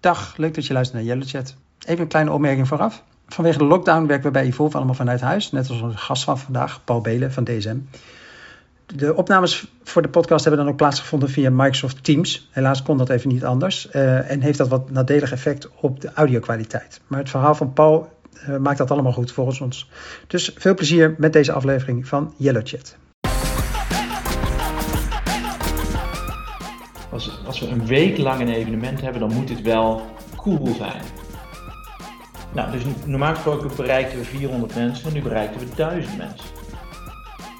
Dag, leuk dat je luistert naar YellowChat. Even een kleine opmerking vooraf. Vanwege de lockdown werken we bij Evolve allemaal vanuit huis, net als onze gast van vandaag, Paul Belen van DSM. De opnames voor de podcast hebben dan ook plaatsgevonden via Microsoft Teams. Helaas kon dat even niet anders uh, en heeft dat wat nadelig effect op de audiokwaliteit. Maar het verhaal van Paul uh, maakt dat allemaal goed volgens ons. Dus veel plezier met deze aflevering van YellowChat. Als, als we een week lang een evenement hebben, dan moet het wel cool zijn. Nou, dus normaal gesproken bereikten we 400 mensen, nu bereikten we 1000 mensen.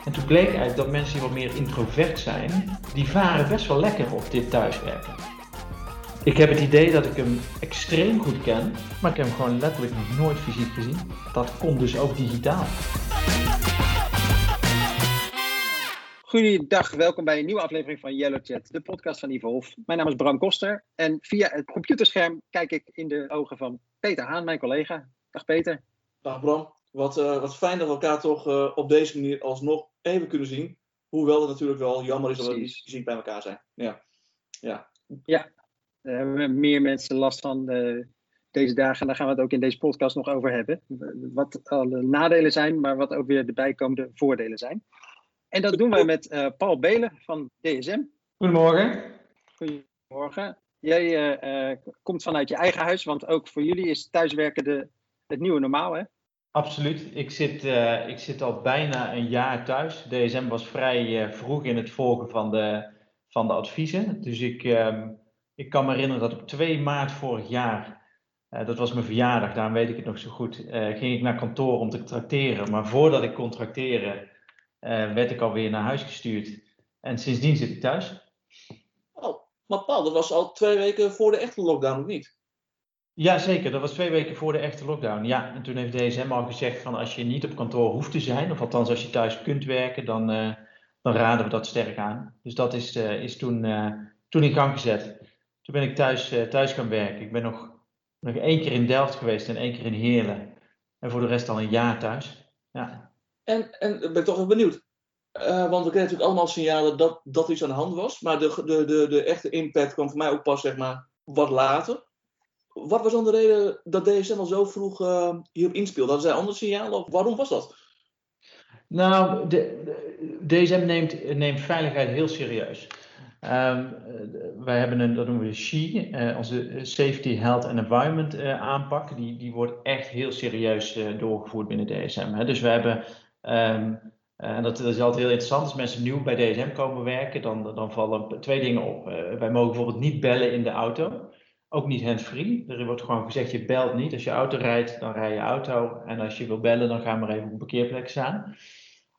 En toen bleek eigenlijk dat mensen die wat meer introvert zijn, die varen best wel lekker op dit thuiswerken. Ik heb het idee dat ik hem extreem goed ken, maar ik heb hem gewoon letterlijk nog nooit fysiek gezien. Dat komt dus ook digitaal. Goedendag, welkom bij een nieuwe aflevering van Yellow Chat, de podcast van Evolve. Mijn naam is Bram Koster en via het computerscherm kijk ik in de ogen van Peter Haan, mijn collega. Dag Peter. Dag Bram. Wat, uh, wat fijn dat we elkaar toch uh, op deze manier alsnog even kunnen zien. Hoewel het natuurlijk wel jammer is dat we niet fysiek bij elkaar zijn. Ja, ja. ja. daar hebben meer mensen last van uh, deze dagen. En daar gaan we het ook in deze podcast nog over hebben. Wat alle nadelen zijn, maar wat ook weer de bijkomende voordelen zijn. En dat doen wij met uh, Paul Belen van DSM. Goedemorgen. Goedemorgen. Jij uh, komt vanuit je eigen huis, want ook voor jullie is thuiswerken de, het nieuwe normaal, hè? Absoluut. Ik zit, uh, ik zit al bijna een jaar thuis. DSM was vrij vroeg in het volgen van de, van de adviezen. Dus ik, ehm, ik kan me herinneren dat op 2 maart vorig jaar, dat was mijn verjaardag, daarom weet ik het nog zo goed, ging ik naar kantoor om te tracteren. Maar voordat ik kon tracteren uh, werd ik alweer naar huis gestuurd. En sindsdien zit ik thuis. Oh, maar Paul, dat was al twee weken voor de echte lockdown, of niet? Ja, zeker. Dat was twee weken voor de echte lockdown. Ja, en toen heeft DSM al gezegd van als je niet op kantoor hoeft te zijn, of althans als je thuis kunt werken, dan, uh, dan raden we dat sterk aan. Dus dat is, uh, is toen, toen in gang gezet. Toen ben ik thuis, thuis gaan werken. Ik ben nog, nog één keer in Delft geweest en één keer in Heerlen. En voor de rest al een jaar thuis. Ja. En, en ben toch even benieuwd. Uh, want we kregen natuurlijk allemaal signalen dat, dat iets aan de hand was. Maar de, de, de, de echte impact kwam voor mij ook pas zeg maar, wat later. Wat was dan de reden dat DSM al zo vroeg uh, hierop inspeelde? Hadden zij andere signalen of waarom was dat? Nou, de, DSM neemt, neemt veiligheid heel serieus. Um, wij hebben een, dat noemen we SHE, uh, onze Safety, Health and Environment aanpak. Die, die wordt echt heel serieus doorgevoerd binnen DSM. Hè. Dus we hebben Um, en dat, is altijd heel interessant. Als mensen nieuw bij DSM komen werken, dan, dan vallen twee dingen op. Uh, wij mogen bijvoorbeeld niet bellen in de auto. Ook niet hands-free. Er wordt gewoon gezegd, je belt niet. Als je auto rijdt, dan rij je auto. En als je wil bellen, dan ga maar even op een parkeerplek staan.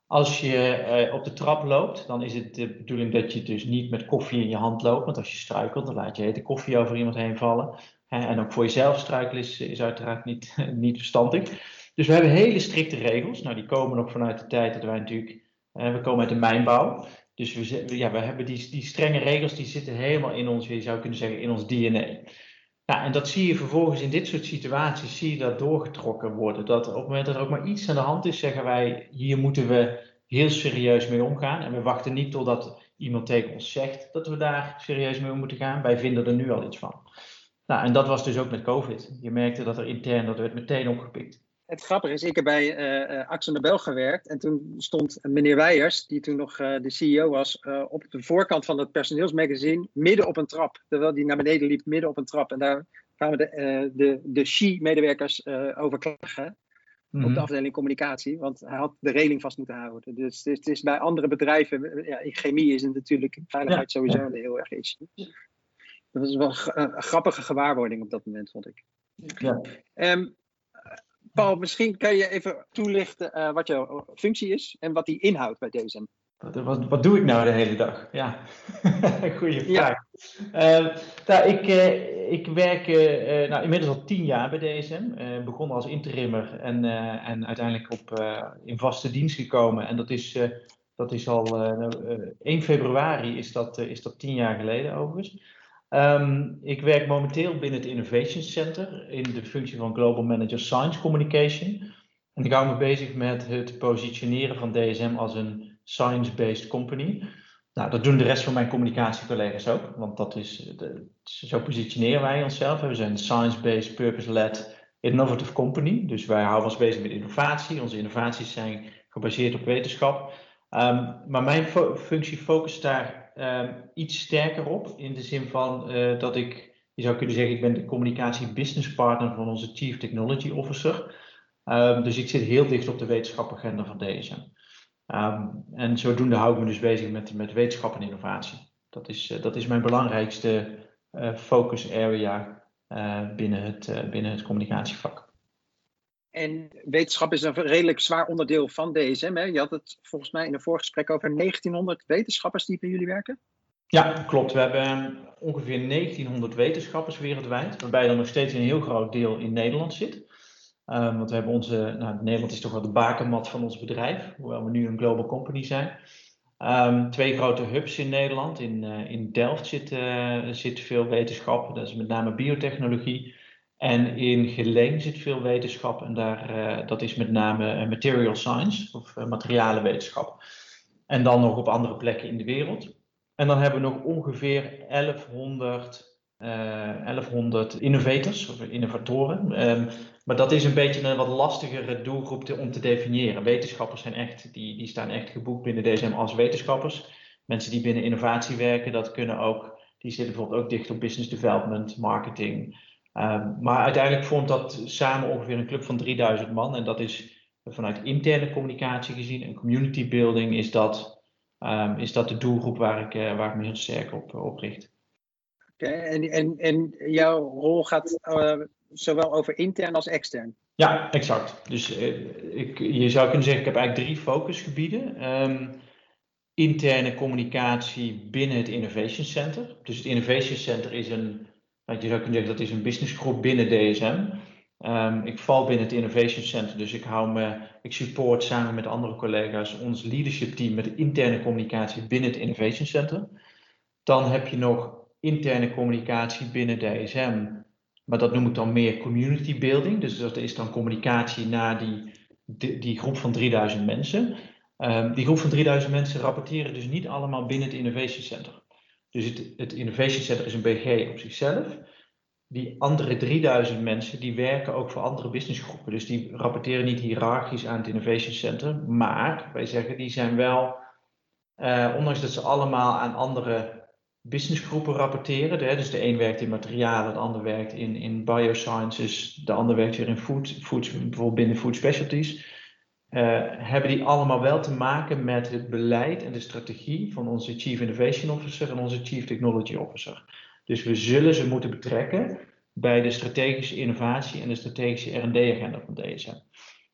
Als je uh, op de trap loopt, dan is het de bedoeling dat je dus niet met koffie in je hand loopt. Want als je struikelt, dan laat je hete koffie over iemand heen vallen. En ook voor jezelf struikelen is, is uiteraard niet, niet verstandig. Dus we hebben hele strikte regels. Nou, die komen nog vanuit de tijd dat wij natuurlijk, eh, we komen uit de mijnbouw. Dus we, ja, we hebben die, die strenge regels, die zitten helemaal in ons, je zou kunnen zeggen, in ons DNA. Nou, en dat zie je vervolgens in dit soort situaties, zie je dat doorgetrokken worden. Dat op het moment dat er ook maar iets aan de hand is, zeggen wij, hier moeten we heel serieus mee omgaan. En we wachten niet totdat iemand tegen ons zegt dat we daar serieus mee moeten gaan. Wij vinden er nu al iets van. Nou, en dat was dus ook met COVID. Je merkte dat er intern, dat werd meteen opgepikt het grappige is, ik heb bij uh, Axel Nobel gewerkt. En toen stond meneer Weijers, die toen nog uh, de CEO was, uh, op de voorkant van het personeelsmagazine, midden op een trap. Terwijl die naar beneden liep, midden op een trap. En daar kwamen de, de, de SHE-medewerkers over klagen. Op de mhm. afdeling communicatie, want hij had de reling vast moeten houden. Dus het is, bij andere bedrijven, ja, in chemie is het natuurlijk veiligheid ja. sowieso heel erg iets. Dat was wel een grappige gewaarwording op dat moment, vond ik. Ja. Um, Paul, misschien kan je even toelichten uh, wat jouw functie is en wat die inhoudt bij DSM. Wat, wat, doe ik nou de hele dag? Ja, goede vraag. Ja. Uh, nou, ik, uh, ik werk nou, inmiddels al tien jaar bij DSM. begonnen als interimmer en, en uiteindelijk op, in vaste dienst gekomen. En dat is, dat is al 1 nou, februari is dat, is dat tien jaar geleden overigens. Um, ik werk momenteel binnen het Innovation Center in de functie van Global Manager Science Communication. En ik hou me bezig met het positioneren van DSM als een science-based company. Nou, dat doen de rest van mijn communicatiecollega's ook, want dat is, de, zo positioneren wij onszelf. We zijn science-based, purpose-led, innovative company. Dus wij houden ons bezig met innovatie. Onze innovaties zijn gebaseerd op wetenschap. Um, maar mijn functie focust daar um, iets sterker op, in de zin van uh, dat ik, je zou kunnen zeggen, ik ben de communicatie business partner van onze Chief Technology Officer. Um, dus ik zit heel dicht op de wetenschapagenda van. Um, en zodoende hou ik me dus bezig met, met wetenschap en innovatie. Dat is, uh, dat is mijn belangrijkste uh, focus area binnen, het, binnen het communicatievak. En wetenschap is een redelijk zwaar onderdeel van DSM. Hè? Je had het volgens mij in een voorgesprek over 1900 wetenschappers die bij jullie werken. Ja, klopt. We hebben ongeveer 1900 wetenschappers wereldwijd, waarbij er nog steeds een heel groot deel in Nederland zit. Um, want we hebben onze, nou, Nederland is toch wel de bakermat van ons bedrijf, hoewel we nu een global company zijn. Um, twee grote hubs in Nederland. In, uh, in Delft zit, uh, zit veel wetenschap, dat is met name biotechnologie. En in Geleen zit veel wetenschap en daar, uh, dat is met name material science of materialenwetenschap. En dan nog op andere plekken in de wereld. En dan hebben we nog ongeveer 1100 uh, 1100 innovators of innovatoren. Um, maar dat is een beetje een wat lastigere doelgroep te, om te definiëren. Wetenschappers zijn echt, die, die staan echt geboekt binnen DSM als wetenschappers. Mensen die binnen innovatie werken, dat kunnen ook, die zitten bijvoorbeeld ook dicht op business development, marketing. Um, maar uiteindelijk vormt dat samen ongeveer een club van 3000 man. En dat is vanuit interne communicatie gezien en community building is dat, um, is dat de doelgroep waar ik, uh, waar ik me heel sterk op, op richt. Okay, en, en, en jouw rol gaat uh, zowel over intern als extern? Ja, exact. Dus ik, je zou kunnen zeggen, ik heb eigenlijk drie focusgebieden. Um, interne communicatie binnen het Innovation Center. Dus het Innovation Center is een, je zou kunnen zeggen, dat is een businessgroep binnen DSM. Um, ik val binnen het Innovation Center, dus ik hou me, ik support samen met andere collega's ons leadership team met de interne communicatie binnen het Innovation Center. Dan heb je nog interne communicatie binnen DSM. Maar dat noem ik dan meer community building. Dus dat is dan communicatie naar die, die, groep van 3000 mensen. Um, die groep van 3000 mensen rapporteren dus niet allemaal binnen het Innovation Center. Dus het, het Innovation Center is een BG op zichzelf. Die andere 3000 mensen die werken ook voor andere businessgroepen. Dus die rapporteren niet hiërarchisch aan het Innovation Center. Maar wij zeggen die zijn wel, uh, ondanks dat ze allemaal aan andere businessgroepen rapporteren. Dus de een werkt in materialen, de ander werkt in, in biosciences, de ander werkt weer in food, food bijvoorbeeld binnen food specialties. Uh, hebben die allemaal wel te maken met het beleid en de strategie van onze Chief Innovation Officer en onze Chief Technology Officer. Dus we zullen ze moeten betrekken bij de strategische innovatie en de strategische RD-agenda van DSM.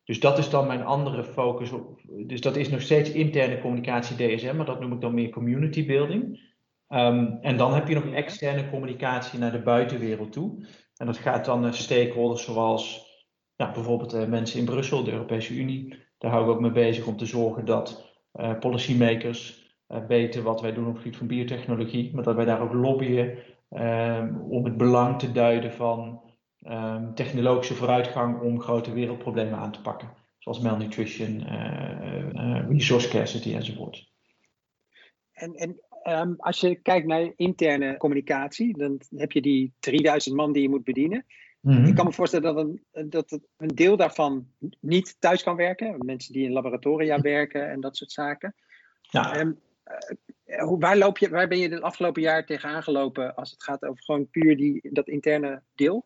Dus dat is dan mijn andere focus. Op, dus dat is nog steeds interne communicatie DSM, maar dat noem ik dan meer community building. Um, en dan heb je nog externe communicatie naar de buitenwereld toe. En dat gaat dan naar stakeholders zoals ja, bijvoorbeeld uh, mensen in Brussel, de Europese Unie. Daar hou ik ook mee bezig om te zorgen dat uh, policymakers uh, weten wat wij doen op het gebied van biotechnologie. Maar dat wij daar ook lobbyen um, om het belang te duiden van um, technologische vooruitgang om grote wereldproblemen aan te pakken. Zoals malnutrition, resource scarcity enzovoort. En, en um, als je kijkt naar interne communicatie, dan heb je die 3000 man die je moet bedienen. Mm-hmm. Ik kan me voorstellen dat een, dat een deel daarvan niet thuis kan werken. Mensen die in laboratoria werken en dat soort zaken. Ja. Um, uh, waar, loop je, waar ben je het afgelopen jaar tegenaan gelopen als het gaat over gewoon puur die, dat interne deel?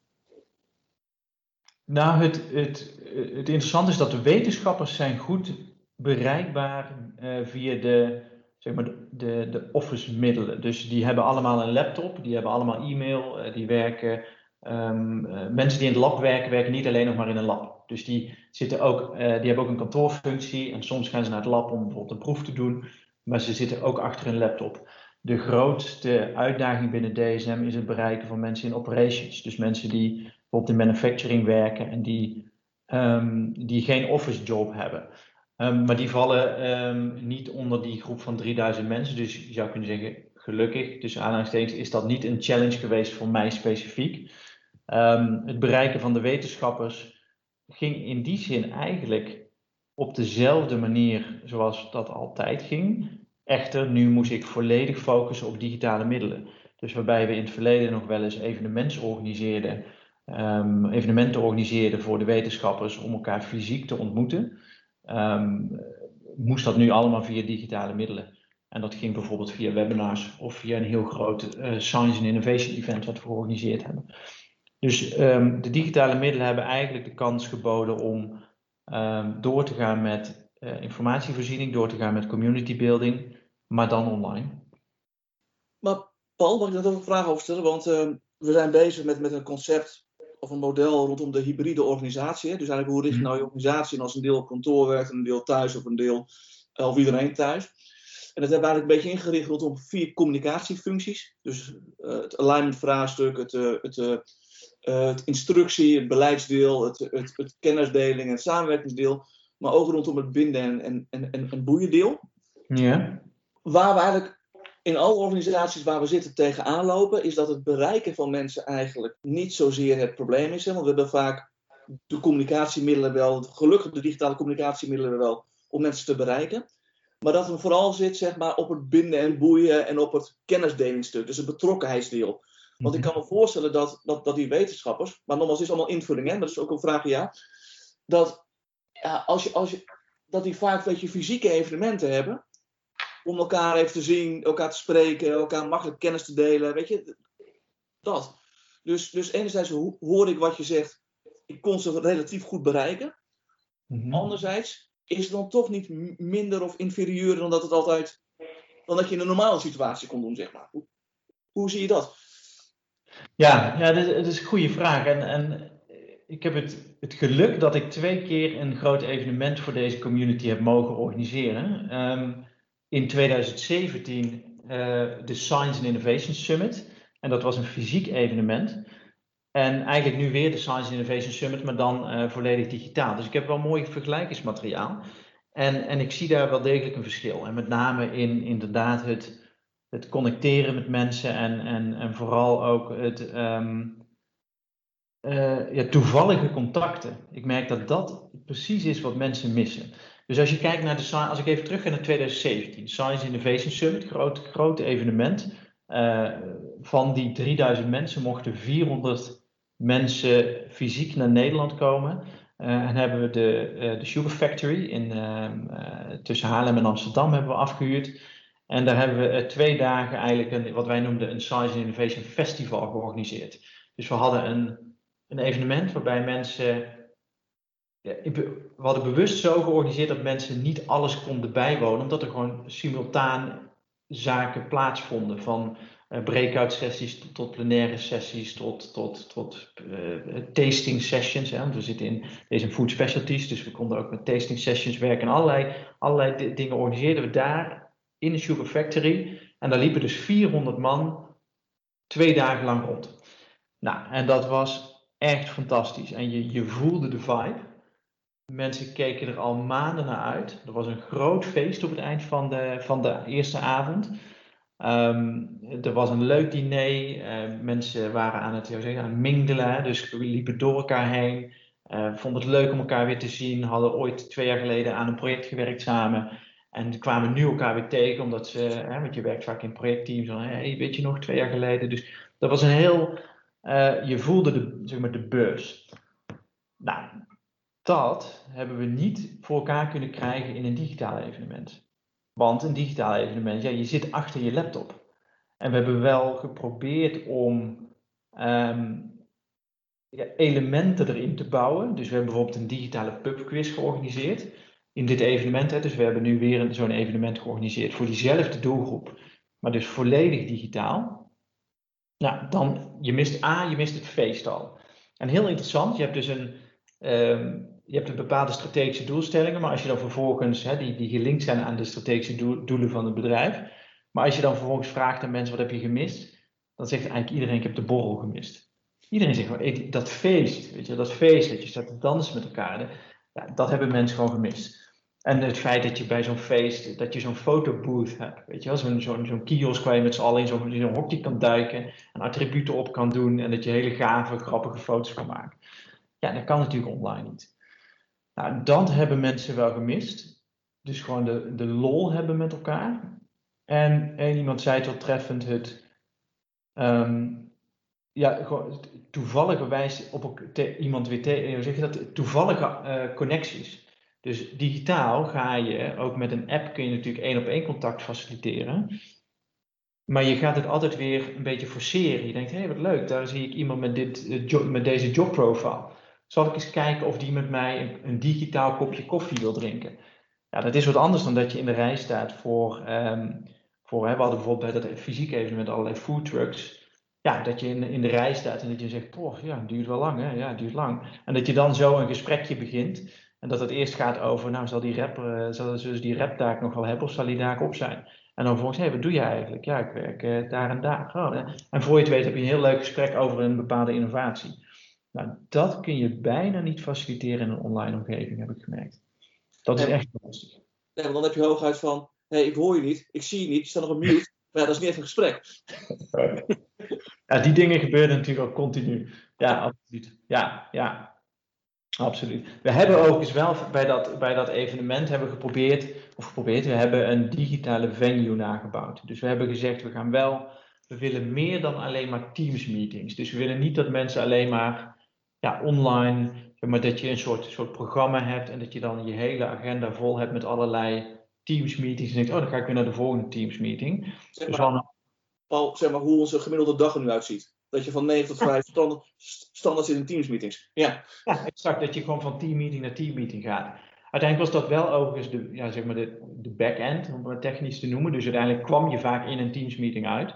Nou, het, het, het interessante is dat de wetenschappers zijn goed bereikbaar uh, via de zeg maar, de, de, de office middelen. Dus die hebben allemaal een laptop, die hebben allemaal e-mail, uh, die werken. Um, uh, mensen die in het lab werken, werken niet alleen nog maar in een lab. Dus die, zitten ook, uh, die hebben ook een kantoorfunctie en soms gaan ze naar het lab om bijvoorbeeld een proef te doen, maar ze zitten ook achter een laptop. De grootste uitdaging binnen DSM is het bereiken van mensen in operations. Dus mensen die bijvoorbeeld in manufacturing werken en die, um, die geen office job hebben. Um, maar die vallen niet onder die groep van 3000 mensen. Dus je zou kunnen zeggen, gelukkig, tussen aanhalingstekens, is dat niet een challenge geweest voor mij specifiek. Um, het bereiken van de wetenschappers ging in die zin eigenlijk op dezelfde manier zoals dat altijd ging. Echter, nu moest ik volledig focussen op digitale middelen. Dus waarbij we in het verleden nog wel eens evenementen organiseerden, um, evenementen organiseerden voor de wetenschappers om elkaar fysiek te ontmoeten, um, moest dat nu allemaal via digitale middelen. En dat ging bijvoorbeeld via webinars of via een heel groot uh, Science and Innovation event wat we georganiseerd hebben. Dus um, de digitale middelen hebben eigenlijk de kans geboden om door te gaan met uh, informatievoorziening, door te gaan met community building, maar dan online. Maar Paul, mag ik daar ook een vraag over stellen? Want uh, we zijn bezig met, met een concept of een model rondom de hybride organisatie. Hè? Dus eigenlijk hoe richt je mhm. nou je organisatie en als een deel op kantoor werkt en een deel thuis of een deel uh, of iedereen thuis. En dat hebben we eigenlijk een beetje ingericht rondom vier communicatiefuncties. Dus uh, het alignment vraagstuk, het, het, het instructie, het beleidsdeel, het, het, het kennisdeling en het samenwerkingsdeel. Maar ook rondom het binden en, en, en, en, en boeiendeel. Ja waar we eigenlijk in alle organisaties waar we zitten tegenaan lopen, is dat het bereiken van mensen eigenlijk niet zozeer het probleem is. Hè? Want we hebben vaak de communicatiemiddelen wel, gelukkig de digitale communicatiemiddelen wel, om mensen te bereiken. Maar dat het vooral zit zeg maar, op het binden en boeien en op het kennisdelingsstuk, dus het betrokkenheidsdeel. Want ik kan me voorstellen dat, dat, dat die wetenschappers, maar nogmaals, het is allemaal invulling, hè, dat is ook een vraag ja, dat, ja, als je, als je, dat die vaak weet je, fysieke evenementen hebben, om elkaar even te zien, elkaar te spreken, elkaar makkelijk kennis te delen. Weet je, dat. Dus, dus enerzijds hoor ik wat je zegt, ik kon ze relatief goed bereiken. Mhm. Anderzijds is het dan toch niet minder of inferieur dan dat het altijd, dan dat je in een normale situatie kon doen, zeg maar. Hoe, hoe zie je dat? Ja, ja dat, is een goede vraag. En, en ik heb het, het geluk dat ik twee keer een groot evenement voor deze community heb mogen organiseren. Um, in 2017 uh, de Science and Innovation Summit. En dat was een fysiek evenement. En eigenlijk nu weer de Science Innovation Summit, maar dan uh, volledig digitaal. Dus ik heb wel mooi vergelijkingsmateriaal. En, en ik zie daar wel degelijk een verschil. En met name in inderdaad het, het connecteren met mensen en, en, en vooral ook het um, uh, ja, toevallige contacten. Ik merk dat dat precies is wat mensen missen. Dus als je kijkt naar de, als ik even terug ga naar 2017, Science Innovation Summit, groot, groot evenement. Uh, van die 3000 mensen mochten 400 mensen fysiek naar Nederland komen. Uh, en hebben we de, de Sugar Factory in, ehm, tussen Haarlem en Amsterdam hebben we afgehuurd. En daar hebben we twee dagen eigenlijk een, wat wij noemden een Science Innovation Festival georganiseerd. Dus we hadden een, een evenement waarbij mensen we hadden bewust zo georganiseerd dat mensen niet alles konden bijwonen, omdat er gewoon simultaan zaken plaatsvonden. Van uh, breakout sessies tot, plenaire sessies, tot, tot, tot uh, tasting sessions. Hè? Want we zitten in deze food specialties, dus we konden ook met tasting sessions werken. En allerlei, allerlei dingen organiseerden we daar in de Sugar Factory. En daar liepen dus 400 man twee dagen lang rond. Nou, en dat was echt fantastisch. En je, je voelde de vibe. Mensen keken er al maanden naar uit. Er was een groot feest op het eind van de, van de eerste avond. Um, er was een leuk diner. Uh, mensen waren aan het, zeggen, aan het mingelen. Dus we liepen door elkaar heen. Uh, vonden het leuk om elkaar weer te zien. Hadden ooit twee jaar geleden aan een project gewerkt samen. En kwamen nu elkaar weer tegen, omdat ze, hè, want je werkt vaak in projectteams. Van, weet je nog, twee jaar geleden. Dus dat was een heel, uh, je voelde de, zeg maar, de beurs. Nou, dat hebben we niet voor elkaar kunnen krijgen in een digitaal evenement. Want een digitaal evenement, ja, je zit achter je laptop. En we hebben wel geprobeerd om um, ja, elementen erin te bouwen. Dus we hebben bijvoorbeeld een digitale pubquiz georganiseerd in dit evenement. Hè. Dus we hebben nu weer zo'n evenement georganiseerd voor diezelfde doelgroep, maar dus volledig digitaal. Nou, dan, je mist A, je mist het feest al. En heel interessant, je hebt dus een, um, je hebt een bepaalde strategische doelstellingen, maar als je dan vervolgens, hè, die, die gelinkt zijn aan de strategische doelen van het bedrijf, maar als je dan vervolgens vraagt aan mensen wat heb je gemist, dan zegt eigenlijk iedereen ik heb de borrel gemist. Iedereen zegt gewoon, dat feest, weet je, dat feest, dat je staat te dansen met elkaar, ja, dat hebben mensen gewoon gemist. En het feit dat je bij zo'n feest, dat je zo'n fotobooth hebt, weet je wel, zo'n zo'n kiosk waar je met z'n allen in zo'n zo hokje kan duiken en attributen op kan doen en dat je hele gave, grappige foto's kan maken. Ja, dat kan natuurlijk online niet. Nou, dat hebben mensen wel gemist. Dus gewoon de, de lol hebben met elkaar. En één iemand zei tot treffend het. ehm, ja, toevallige wijze op iemand weer te, hoe zeg je dat? Toevallige eh, connecties. Dus digitaal ga je, ook met een app kun je natuurlijk één op één contact faciliteren. Maar je gaat het altijd weer een beetje forceren. Je denkt, hé, hey, wat leuk, daar zie ik iemand met, dit, eh, jo- met deze jobprofile. Zal ik eens kijken of die met mij een, digitaal kopje koffie wil drinken? Ja, dat is wat anders dan dat je in de rij staat voor, ehm, voor hè, we hadden bijvoorbeeld bij dat fysiek evenement allerlei food trucks. Ja, dat je in, in de rij staat en dat je zegt, poh, ja, het duurt wel lang, hè? Ja, het duurt lang. En dat je dan zo een gesprekje begint. En dat het eerst gaat over, nou, zal die rapper, eh, zal dus die raptaak nog wel hebben of zal die daar op zijn? En dan vervolgens, hé, wat doe je eigenlijk? Ja, ik werk eh, daar en daar. Oh, hè. En voor je het weet heb je een heel leuk gesprek over een bepaalde innovatie. Nou, dat kun je bijna niet faciliteren in een online omgeving, heb ik gemerkt. Dat is echt lastig. Nee, want dan heb je hooguit van, hé, hey, ik hoor je niet, ik zie je niet, je staat nog op mute. Maar ja, dat is niet echt een gesprek. Ja, die dingen gebeuren natuurlijk ook continu. Ja, absoluut. Ja, ja. Absoluut. We hebben overigens wel bij dat, bij dat evenement hebben geprobeerd, of geprobeerd, we hebben een digitale venue nagebouwd. Dus we hebben gezegd, we gaan wel, we willen meer dan alleen maar Teams meetings. Dus we willen niet dat mensen alleen maar ja, online, maar dat je een soort, soort programma hebt en dat je dan je hele agenda vol hebt met allerlei Teams meetings. En denkt, oh, dan ga ik weer naar de volgende Teams meeting. Zeg Dus maar, Paul, zeg maar hoe onze gemiddelde dag er nu uitziet. Dat je van 9 tot 5 standaard, standaard zit in teamsmeetings. Ja, Ja, exact. Dat je gewoon van teammeeting naar teammeeting gaat. Uiteindelijk was dat wel overigens de, ja, zeg maar de, de back-end, om het technisch te noemen. Dus uiteindelijk kwam je vaak in een teamsmeeting uit.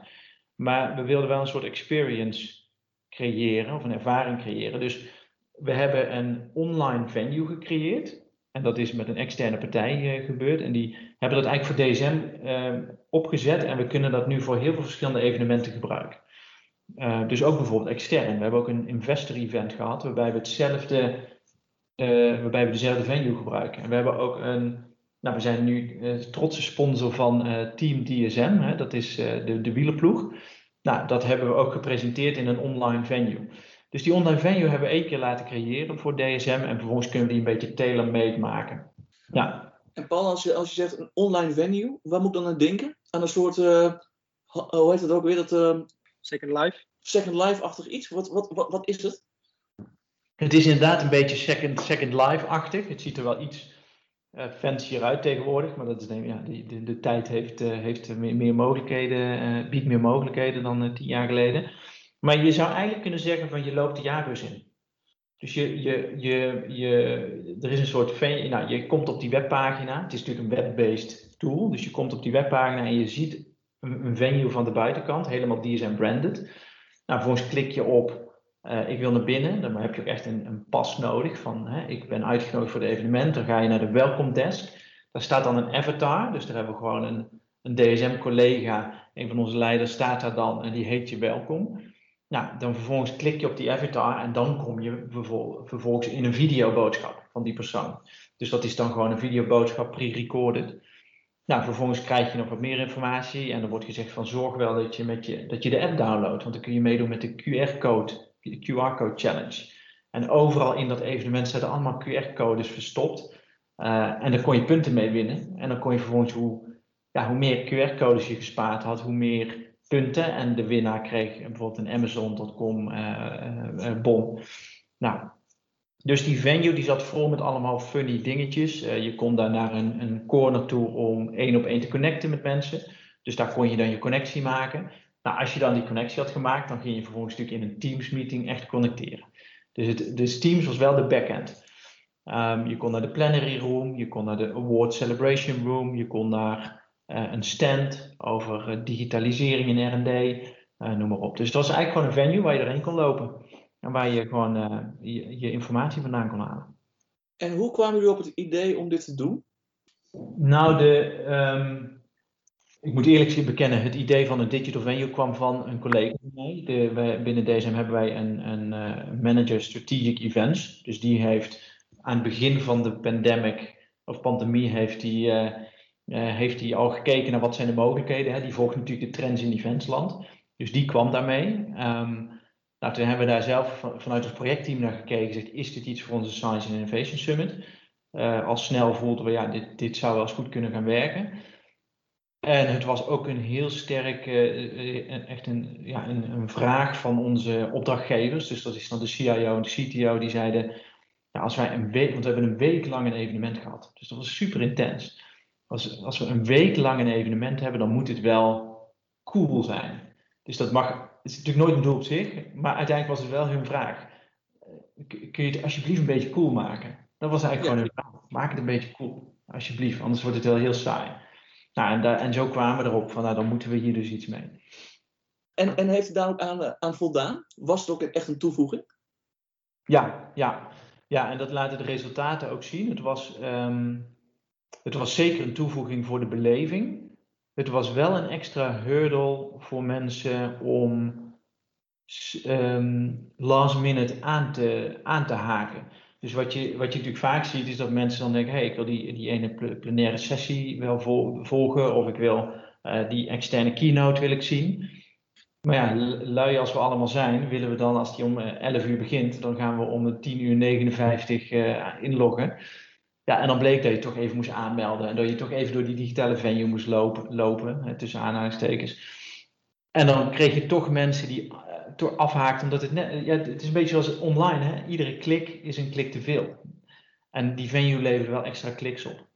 Maar we wilden wel een soort experience creëren, of een ervaring creëren. Dus we hebben een online venue gecreëerd. En dat is met een externe partij eh, gebeurd. En die hebben dat eigenlijk voor DSM eh, opgezet. En we kunnen dat nu voor heel veel verschillende evenementen gebruiken. Uh, dus ook bijvoorbeeld extern. We hebben ook een investor event gehad waarbij we hetzelfde, uh, waarbij we dezelfde venue gebruiken. En we hebben ook een, nou we zijn nu trotse sponsor van Team DSM, hè, dat is de, de wielerploeg. Nou, dat hebben we ook gepresenteerd in een online venue. Dus die online venue hebben we één keer laten creëren voor DSM en vervolgens kunnen we die een beetje tailor-made maken. Ja. En Paul, als je, als je zegt een online venue, waar moet ik dan aan denken? Aan een soort, uh, hoe heet het ook weer, dat uh, Second Life. Second Life-achtig iets? Wat, wat, wat, wat is het? Het is inderdaad een beetje Second, second Life-achtig. Het ziet er wel iets uh, fancier uit tegenwoordig, maar dat is, ja, de, de, de tijd heeft, uh, heeft meer, meer mogelijkheden, uh, biedt meer mogelijkheden dan tien jaar geleden. Maar je zou eigenlijk kunnen zeggen van je loopt de jaarbus in. Dus je, je, je, je, er is een soort, nou, je komt op die webpagina. Het is natuurlijk een web-based tool, dus je komt op die webpagina en je ziet een, venue van de buitenkant, helemaal DSM branded. Nou, vervolgens klik je op uh, ik wil naar binnen, dan heb je ook echt een, een pas nodig van hè, ik ben uitgenodigd voor het evenement. Dan ga je naar de welcome desk. Daar staat dan een avatar, dus daar hebben we gewoon een, een DSM-collega, een van onze leiders staat daar dan en die heet je welkom. Nou, dan vervolgens klik je op die avatar en dan kom je vervolgens in een videoboodschap van die persoon. Dus dat is dan gewoon een videoboodschap pre-recorded. Nou, vervolgens krijg je nog wat meer informatie en er wordt gezegd van zorg wel dat je, met je, dat je de app downloadt, want dan kun je meedoen met de QR-code, de QR-code challenge. En overal in dat evenement zaten allemaal QR-codes verstopt. Uh, en daar kon je punten mee winnen. En dan kon je vervolgens, hoe, ja, hoe meer QR-codes je gespaard had, hoe meer punten. En de winnaar kreeg bijvoorbeeld een Amazon.com uh, uh, bon. Nou, dus die venue die zat vol met allemaal funny dingetjes. Je kon daar naar een, een corner toe om één op één te connecten met mensen. Dus daar kon je dan je connectie maken. Nou, als je dan die connectie had gemaakt, dan ging je vervolgens natuurlijk in een Teams meeting echt connecteren. Dus, het, dus Teams was wel de backend. Um, je kon naar de plenary room, je kon naar de award celebration room, je kon naar een stand over uh, digitalisering in R&D, uh, noem maar op. Dus het was eigenlijk gewoon een venue waar je erheen kon lopen. En waar je gewoon je, je, informatie vandaan kon halen. En hoe kwamen jullie op het idee om dit te doen? Nou, de, um, ik moet eerlijk bekennen, het idee van een digital venue kwam van een collega van mij. De, wij, binnen DSM hebben wij een, een uh, manager strategic events. Dus die heeft aan het begin van de pandemic of pandemie heeft die, uh, heeft die al gekeken naar wat zijn de mogelijkheden. Hè? Die volgt natuurlijk de trends in eventsland. Dus die kwam daarmee. Um, nou, toen hebben we daar zelf vanuit het projectteam naar gekeken. Gezegd, is dit iets voor onze Science and Innovation Summit? Uh, al snel voelden we, ja, dit, dit zou wel eens goed kunnen gaan werken. En het was ook een heel sterk, uh, echt een, ja, een, een, vraag van onze opdrachtgevers. Dus dat is dan de CIO en de CTO, die zeiden, als wij een week, want we hebben een week lang een evenement gehad. Dus dat was super intens. Als, als we een week lang een evenement hebben, dan moet het wel cool zijn. Dus dat mag, het is natuurlijk nooit een doel op zich, maar uiteindelijk was het wel hun vraag. Kun je het alsjeblieft een beetje cool maken? Dat was eigenlijk gewoon hun vraag. Maak het een beetje cool, alsjeblieft, anders wordt het wel heel saai. Nou, en, daar, en zo kwamen we erop van, nou, dan moeten we hier dus iets mee. En, en heeft het daar ook aan, eh, aan voldaan? Was het ook echt een toevoeging? Ja, ja. ja, en dat laten de resultaten ook zien. Het was, ehm, het was zeker een toevoeging voor de beleving. Het was wel een extra hurdle voor mensen om um, last minute aan te, aan te haken. Dus wat je, wat je natuurlijk vaak ziet, is dat mensen dan denken: hé, hey, ik wil die, die ene plenaire sessie wel volgen, of ik wil uh, die externe keynote wil ik zien. Maar ja, lui als we allemaal zijn, willen we dan, als die om 11 uur begint, dan gaan we om 10 uur 59 uh, inloggen. Ja, en dan bleek dat je toch even moest aanmelden en dat je toch even door die digitale venue moest lopen, lopen tussen aanhalingstekens. En dan kreeg je toch mensen die door afhaakt, omdat het net, ja, het is een beetje zoals online, hè? iedere klik is een klik te veel. En die venue levert wel extra kliks op.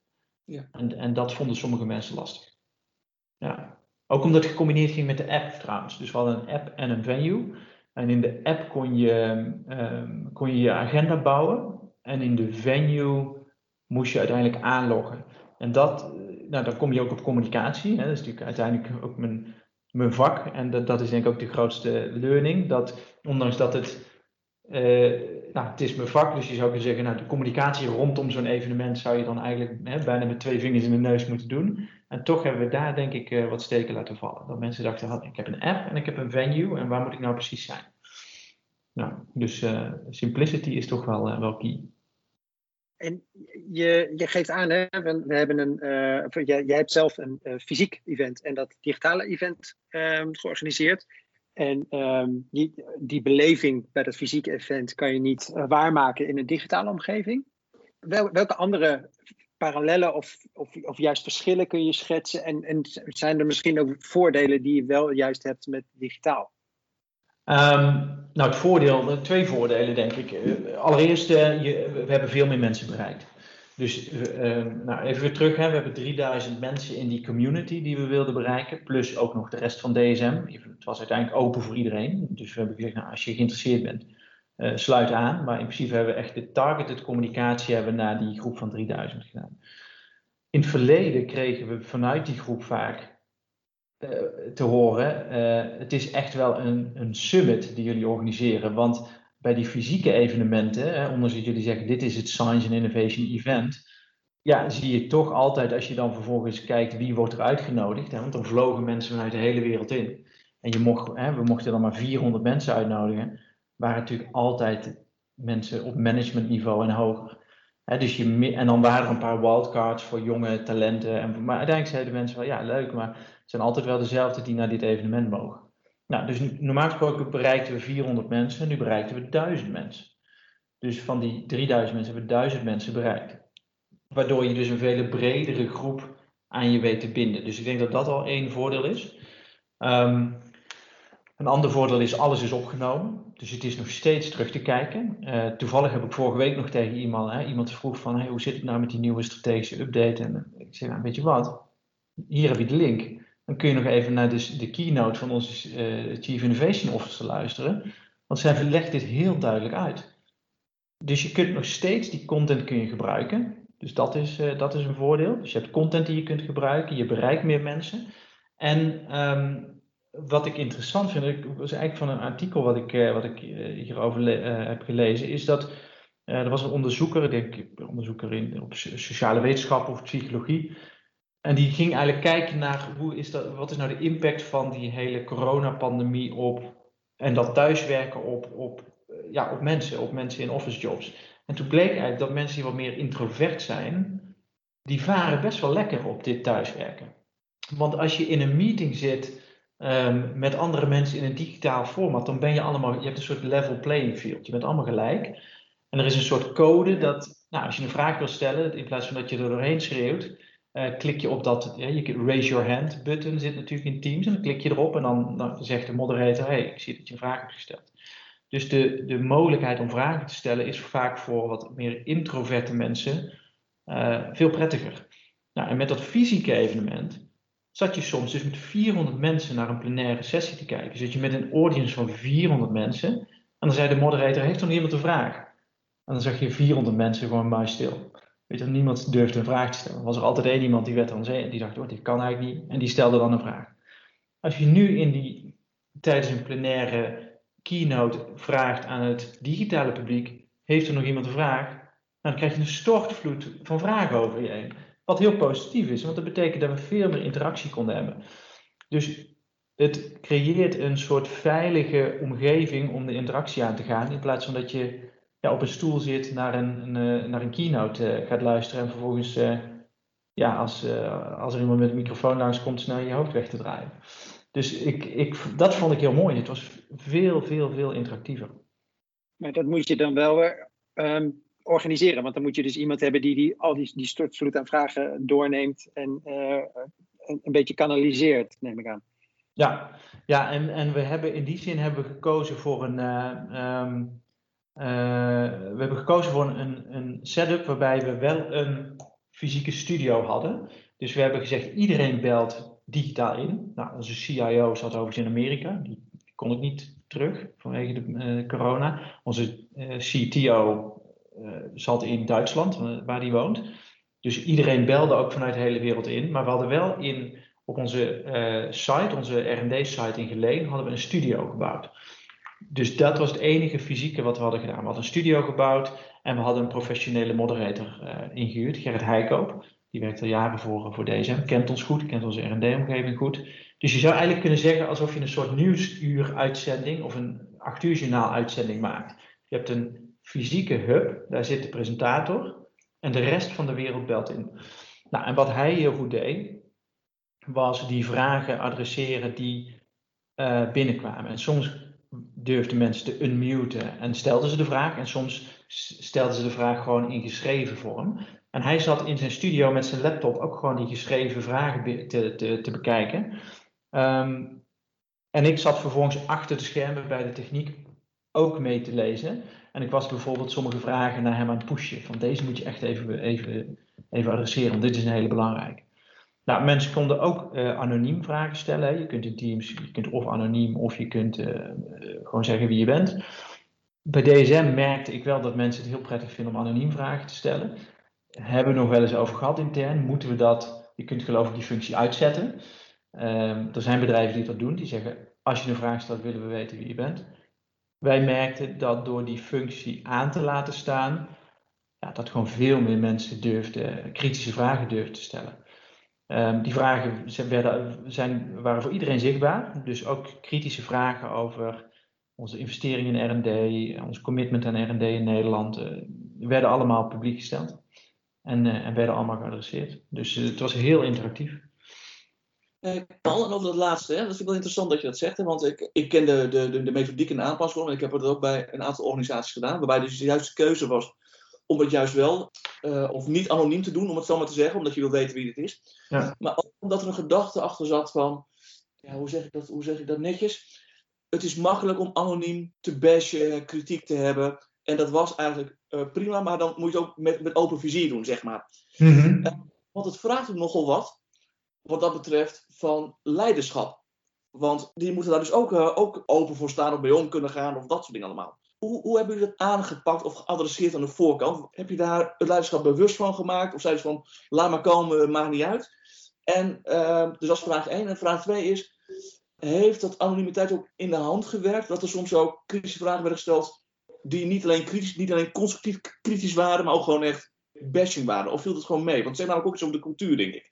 Ja. En, en dat vonden sommige mensen lastig. Ja. Ook omdat het gecombineerd ging met de app trouwens. Dus we hadden een app en een venue. En in de app kon je um, kon je, je agenda bouwen. En in de venue moest je uiteindelijk aanloggen. En dat, eh, nou, dan kom je ook op communicatie. Hè. Dat is natuurlijk uiteindelijk ook mijn mijn vak. En dat, dat is denk ik ook de grootste learning. Dat ondanks dat het, uh, nou, het is mijn vak, dus je zou kunnen zeggen, nou, de communicatie rondom zo'n evenement zou je dan eigenlijk hè, bijna met twee vingers in de neus moeten doen. En toch hebben we daar denk ik uh, wat steken laten vallen. Dat mensen dachten, ik heb een app en ik heb een venue en waar moet ik nou precies zijn? Nou, dus simplicity is toch wel, wel key. En je, je geeft aan, hè, we, hebben een, uh, jij, hebt zelf een uh, fysiek event en dat digitale event um, georganiseerd. En um, die, die beleving bij dat fysieke event kan je niet uh, waarmaken in een digitale omgeving. Wel, welke andere parallellen of, of, of juist verschillen kun je schetsen? En, en zijn er misschien ook voordelen die je wel juist hebt met digitaal? Um, nou, het voordeel, twee voordelen denk ik. Eh, allereerst, uh, je, we hebben veel meer mensen bereikt. Dus uh, nou, even weer terug, hè. we hebben 3000 mensen in die community die we wilden bereiken, plus ook nog de rest van DSM. Het was uiteindelijk open voor iedereen, dus we hebben gezegd, nou, als je geïnteresseerd bent, sluit aan. Maar in principe hebben we echt de targeted communicatie hebben naar die groep van 3000 gedaan. In het verleden kregen we vanuit die groep vaak eh, te horen. Uh, het is echt wel een, een summit die jullie organiseren. Want bij die fysieke evenementen, hè, ondanks dat jullie zeggen dit is het Science and Innovation Event, ja, zie je toch altijd als je dan vervolgens kijkt wie wordt er uitgenodigd. Hè, want er vlogen mensen vanuit de hele wereld in. En je mocht, hè, we mochten dan maar 400 mensen uitnodigen. Waren natuurlijk altijd mensen op managementniveau en hoger. Dus je, en dan waren er een paar wildcards voor jonge talenten. En, maar uiteindelijk zeiden mensen wel, ja leuk, maar zijn altijd wel dezelfde die naar dit evenement mogen. Nou, dus normaal gesproken bereikten we 400 mensen en nu bereikten we 1000 mensen. Dus van die 3000 mensen hebben we 1000 mensen bereikt. Waardoor je dus een veel bredere groep aan je weet te binden. Dus ik denk dat dat al één voordeel is. Um, een ander voordeel is, alles is opgenomen. Dus het is nog steeds terug te kijken. Uh, toevallig heb ik vorige week nog tegen iemand, hè, iemand vroeg van, hoe zit het nou met die nieuwe strategische update? En ik zeg, nou, weet je wat, hier heb je de link dan kun je nog even naar de, de keynote van onze uh, Chief Innovation Officer luisteren. Want zij legt dit heel duidelijk uit. Dus je kunt nog steeds die content kun je gebruiken. Dus dat is, uh, dat is een voordeel. Dus je hebt content die je kunt gebruiken, je bereikt meer mensen. En um, wat ik interessant vind, ik was eigenlijk van een artikel wat ik, uh, wat ik hierover heb gelezen, is dat er was een onderzoeker, ik denk onderzoeker in, op sociale wetenschappen of psychologie, en die ging eigenlijk kijken naar hoe is dat, wat is nou de impact van die hele coronapandemie op en dat thuiswerken op, op, eh, ja, op mensen, op mensen in office jobs. En toen bleek eigenlijk dat mensen die wat meer introvert zijn, die varen best wel lekker op dit thuiswerken. Want als je in een meeting zit um, met andere mensen in een digitaal format, dan ben je allemaal, je hebt een soort level playing field. Je bent allemaal gelijk. En er is een soort code dat, nou, als je een vraag wil stellen, in plaats van dat je er doorheen schreeuwt, eh, klik je op dat je raise your hand button zit natuurlijk in Teams en dan klik je erop en dan, dan zegt de moderator, hey, ik zie dat je een vraag hebt gesteld. Dus de, de mogelijkheid om vragen te stellen is vaak voor wat meer introverte mensen uh, veel prettiger. Nou, en met dat fysieke evenement zat je soms dus met 400 mensen naar een plenaire sessie te kijken. Zit je met een audience van 400 mensen en dan zei de moderator, heeft er nog iemand een vraag? En dan zag je 400 mensen gewoon maar stil. Weet je, niemand durfde een vraag te stellen. Was er altijd één iemand die werd dan zei, die dacht, oh, dit kan eigenlijk niet. En die stelde dan een vraag. Als je nu in die, tijdens een plenaire keynote vraagt aan het digitale publiek, heeft er nog iemand een vraag? Dan krijg je een stortvloed van vragen over je heen. Wat heel positief is, want dat betekent dat we veel meer interactie konden hebben. Dus het creëert een soort veilige omgeving om de interactie aan te gaan, in plaats van dat je ja, op een stoel zit, naar een, een eh, naar een keynote uh, gaat luisteren en vervolgens, uh, ja, als, uh, als er iemand met een microfoon langs komt, snel je hoofd weg te draaien. Dus ik, ik, dat vond ik heel mooi. Het was veel, veel, veel interactiever. Maar dat moet je dan wel um, organiseren, want dan moet je dus iemand hebben die, die al die, die stortvloed aan vragen doorneemt en een, een beetje kanaliseert, neem ik aan. Ja, ja en, en we hebben in die zin hebben we gekozen voor een. Um, uh, we hebben gekozen voor een, een setup waarbij we wel een fysieke studio hadden. Dus we hebben gezegd, iedereen belt digitaal in. Nou, onze CIO zat overigens in Amerika. Die kon ik niet terug vanwege de uh, corona. Onze uh, CTO zat in Duitsland, waar die woont. Dus iedereen belde ook vanuit de hele wereld in. Maar we hadden wel in, op onze site, onze R&D-site in Geleen, hadden we een studio gebouwd. Dus dat was het enige fysieke wat we hadden gedaan. We hadden een studio gebouwd en we hadden een professionele moderator uh, ingehuurd, Gerrit Heikoop. Die werkt al jaren voor, voor DSM, kent ons goed, kent onze R&D-omgeving goed. Dus je zou eigenlijk kunnen zeggen alsof je een soort nieuwsuur-uitzending of een acht uur journaal uitzending maakt. Je hebt een fysieke hub, daar zit de presentator en de rest van de wereld belt in. Nou, en wat hij heel goed deed, was die vragen adresseren die uh, binnenkwamen. En soms durfden mensen te unmuten en stelden ze de vraag. En soms stelden ze de vraag gewoon in geschreven vorm. En hij zat in zijn studio met zijn laptop ook gewoon die geschreven vragen te, te, te bekijken. Um, en ik zat vervolgens achter de schermen bij de techniek ook mee te lezen. En ik was bijvoorbeeld sommige vragen naar hem aan het pushen. Van deze moet je echt even, even, even adresseren, want dit is een hele belangrijke. Nou, mensen konden ook uh, anoniem vragen stellen. Je kunt in Teams, je kunt of anoniem of je kunt uh, gewoon zeggen wie je bent. Bij DSM merkte ik wel dat mensen het heel prettig vinden om anoniem vragen te stellen. Hebben we nog wel eens over gehad intern. Moeten we dat, je kunt geloof ik die functie uitzetten. Um, er zijn bedrijven die dat doen, die zeggen als je een vraag stelt willen we weten wie je bent. Wij merkten dat door die functie aan te laten staan, ja, dat gewoon veel meer mensen durfden, kritische vragen durfden te stellen. Um, die vragen werden, zijn, waren voor iedereen zichtbaar. Dus ook kritische vragen over onze investeringen in RD, ons commitment aan RD in Nederland, uh, werden allemaal publiek gesteld. En, uh, en werden allemaal geadresseerd. Dus uh, het was heel interactief. Paul, en over dat laatste, hè, dat vind ik wel interessant dat je dat zegt. Want ik, ik ken de, de, de methodiek en de aanpasvorm. En ik heb het ook bij een aantal organisaties gedaan. Waarbij dus de juiste keuze was om het juist wel, uh, of niet anoniem te doen, om het zo maar te zeggen, omdat je wil weten wie het is. Ja. Maar ook omdat er een gedachte achter zat van, ja, hoe, zeg ik dat, hoe zeg ik dat netjes? Het is makkelijk om anoniem te bashen, kritiek te hebben. En dat was eigenlijk uh, prima, maar dan moet je het ook met, met open vizier doen, zeg maar. Mm -hmm. uh, want het vraagt nogal wat, wat dat betreft, van leiderschap. Want die moeten daar dus ook, ook open voor staan of bij om kunnen gaan of dat soort dingen allemaal. Hoe, hoe hebben jullie dat aangepakt of geadresseerd aan de voorkant? Heb je daar het leiderschap bewust van gemaakt? Of zei je van, laat maar komen, maakt niet uit? En uh, dus als vraag 1. En vraag 2 is, heeft dat anonimiteit ook in de hand gewerkt? Dat er soms ook kritische vragen werden gesteld die niet alleen, kritisch, niet alleen constructief kritisch waren, maar ook gewoon echt bashing waren? Of viel het gewoon mee? Want het zegt namelijk ook iets over de cultuur, denk ik.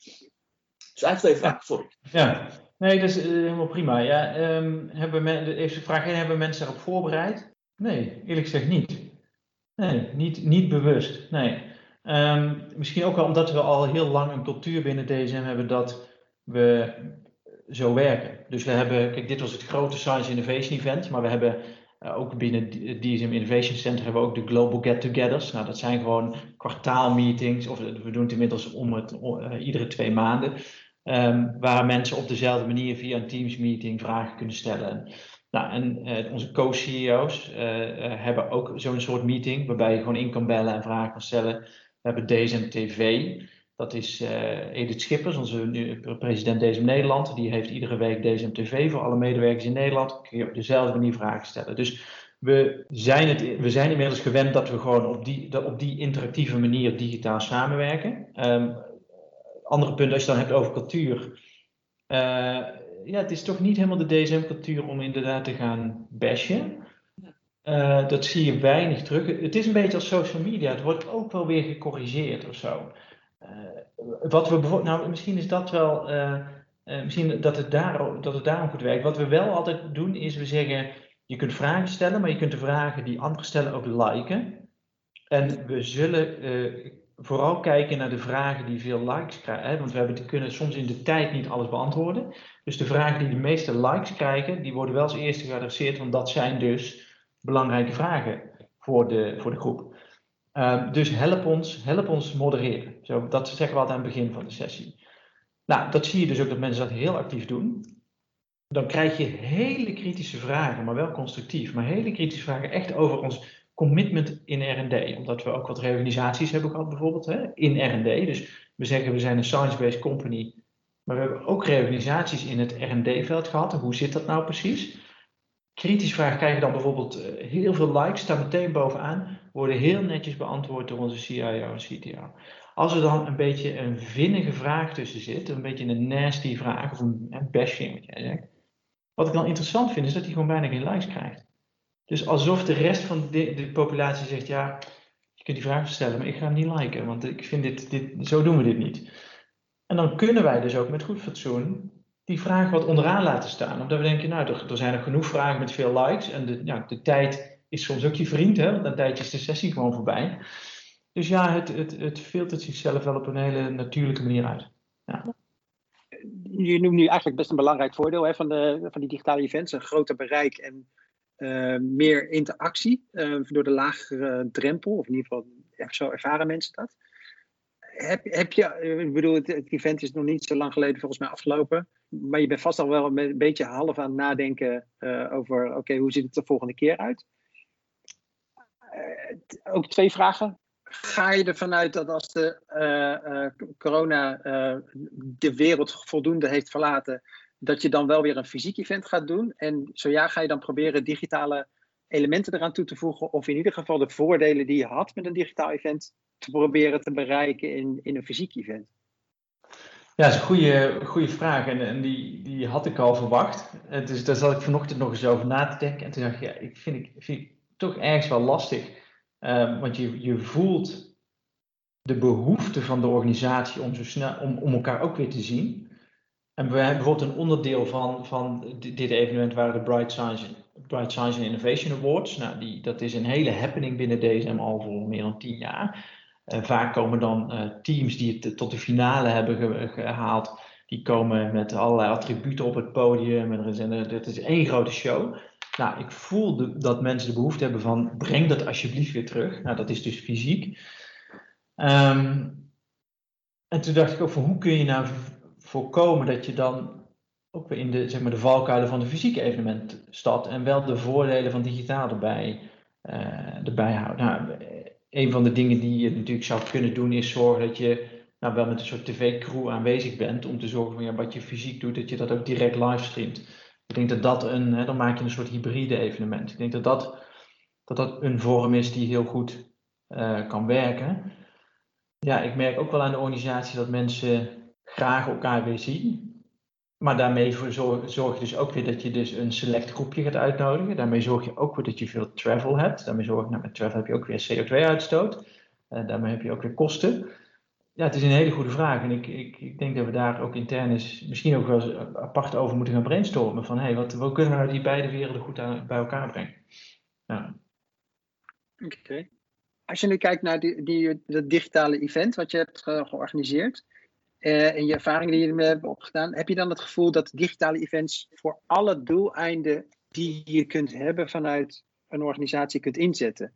Dus eigenlijk twee vragen, sorry. Ja, nee, dat is uh, helemaal prima. Ja, um, hebben men, even vraag 1, hebben mensen erop voorbereid? Nee, eerlijk gezegd niet. Nee, niet, niet bewust. Nee. Um, misschien ook wel omdat we al heel lang een cultuur binnen DSM hebben dat we zo werken. Dus we hebben, kijk, dit was het grote Science Innovation Event, maar we hebben ook binnen DSM Innovation Center hebben we ook de Global Get-Togethers. Nou, dat zijn gewoon kwartaalmeetings, of we doen het inmiddels om het, iedere twee maanden. Ehm, waar mensen op dezelfde manier via een Teams meeting vragen kunnen stellen. Nou, en uh, onze co-CEO's uh, uh, hebben ook zo'n soort meeting waarbij je gewoon in kan bellen en vragen kan stellen. We hebben DSM TV. Dat is Edith Schippers, onze president DSM Nederland. Die heeft iedere week DSM TV voor alle medewerkers in Nederland. Kun je op dezelfde manier vragen stellen. Dus we zijn, het, we zijn inmiddels gewend dat we gewoon op die, op die interactieve manier digitaal samenwerken. Um, andere punt, als je dan hebt over cultuur. Ja, het is toch niet helemaal de DSM-cultuur om inderdaad te gaan bashen. Uh, dat zie je weinig terug. Het is een beetje als social media. Het wordt ook wel weer gecorrigeerd of zo. Uh, wat we bijvoorbeeld, nou, misschien is dat wel, misschien dat het, daar, dat het daarom goed werkt. Wat we wel altijd doen is, we zeggen, je kunt vragen stellen, maar je kunt de vragen die anderen stellen ook liken. En we zullen vooral kijken naar de vragen die veel likes krijgen. Want we hebben, kunnen soms in de tijd niet alles beantwoorden. Dus de vragen die de meeste likes krijgen, die worden wel als eerste geadresseerd. Want dat zijn dus belangrijke vragen voor de, voor de groep. Uh, dus help ons, help ons modereren. Zo, dat zeggen we altijd aan het begin van de sessie. Nou, dat zie je dus ook dat mensen dat heel actief doen. Dan krijg je hele kritische vragen, maar wel constructief. Maar hele kritische vragen echt over ons commitment in R&D. Omdat we ook wat reorganisaties hebben gehad bijvoorbeeld hè, in R&D. Dus we zeggen we zijn een science-based company. Maar we hebben ook reorganisaties in het R&D-veld gehad. hoe zit dat nou precies? Kritische vragen krijgen dan bijvoorbeeld eh, heel veel likes, staan meteen bovenaan. Worden heel netjes beantwoord door onze CIO en CTO. Als er dan een beetje een vinnige vraag tussen zit, een beetje een nasty vraag of een, een bashing, wat jij zegt. Wat ik dan interessant vind, is dat hij gewoon bijna geen likes krijgt. Dus alsof de rest van de, de populatie zegt, ja, je kunt die vraag stellen, maar ik ga hem niet liken, want ik vind dit, dit, zo doen we dit niet. En dan kunnen wij dus ook met goed fatsoen die vraag wat onderaan laten staan. Omdat we denken, nou, er, zijn er genoeg vragen met veel likes en de, ja, de tijd is soms ook je vriend, hè, want een tijdje is de sessie gewoon voorbij. Dus ja, het, het, het filtert zichzelf wel op een hele natuurlijke manier uit. Ja. Je noemt nu eigenlijk best een belangrijk voordeel hè, van, de, van die digitale events, een groter bereik en uh, meer interactie uh, door de lagere drempel, of in ieder geval zo ervaren mensen dat. Heb, heb je, eh, ik bedoel, het, event is nog niet zo lang geleden volgens mij afgelopen, maar je bent vast al wel een beetje half aan het nadenken uh, over, oké, hoe ziet het de volgende keer uit? ook twee vragen. Ga je ervan uit dat als de corona de wereld voldoende heeft verlaten, dat je dan wel weer een fysiek event gaat doen. En zo ja, ga je dan proberen digitale elementen eraan toe te voegen. Of in ieder geval de voordelen die je had met een digitaal event te proberen te bereiken in, in een fysiek event. Ja, dat is een goede, goede vraag en, en die, die had ik al verwacht. Dus daar zat ik vanochtend nog eens over na te denken. En toen dacht ik, ja, ik vind, ik, vind toch ergens wel lastig. Uh, want je, je voelt de behoefte van de organisatie om, zo snel, om, om elkaar ook weer te zien. En bijvoorbeeld een onderdeel van, van dit evenement waren de Bright Science, Bright Science Innovation Awards. Nou, die, dat is een hele happening binnen DSM al voor meer dan tien jaar. Uh, vaak komen dan uh, teams die het tot de finale hebben ge gehaald. Die komen met allerlei attributen op het podium. En er is, dit is één grote show. Nou, ik voel de, dat mensen de behoefte hebben van breng dat alsjeblieft weer terug. Nou, dat is dus fysiek. Um, en toen dacht ik ook van hoe kun je nou voorkomen dat je dan ook weer in de, zeg maar, de valkuilen van de fysieke evenement stapt en wel de voordelen van digitaal erbij, uh, erbij houdt. Nou, een van de dingen die je natuurlijk zou kunnen doen is zorgen dat je nou, wel met een soort tv-crew aanwezig bent om te zorgen van ja, wat je fysiek doet, dat je dat ook direct livestreamt. Ik denk dat dat een, hè, dan maak je een soort hybride evenement. Ik denk dat dat, dat, dat een vorm is die heel goed uh, kan werken. Ja, ik merk ook wel aan de organisatie dat mensen graag elkaar weer zien. Maar daarmee zorg, je dus ook weer dat je dus een select groepje gaat uitnodigen. Daarmee zorg je ook weer dat je veel travel hebt. Daarmee zorg je, nou, met travel heb je ook weer CO2-uitstoot. Uh, daarmee heb je ook weer kosten. Ja, het is een hele goede vraag. En ik, ik, ik denk dat we daar ook intern eens misschien ook wel eens apart over moeten gaan brainstormen. Van hé, hey, wat, wat kunnen we nou die beide werelden goed aan, bij elkaar brengen? Oké. Als je nu kijkt naar die, die, dat digitale event wat je hebt georganiseerd uh, en je ervaringen die je ermee hebt opgedaan, heb je dan het gevoel dat digitale events voor alle doeleinden die je kunt hebben vanuit een organisatie kunt inzetten.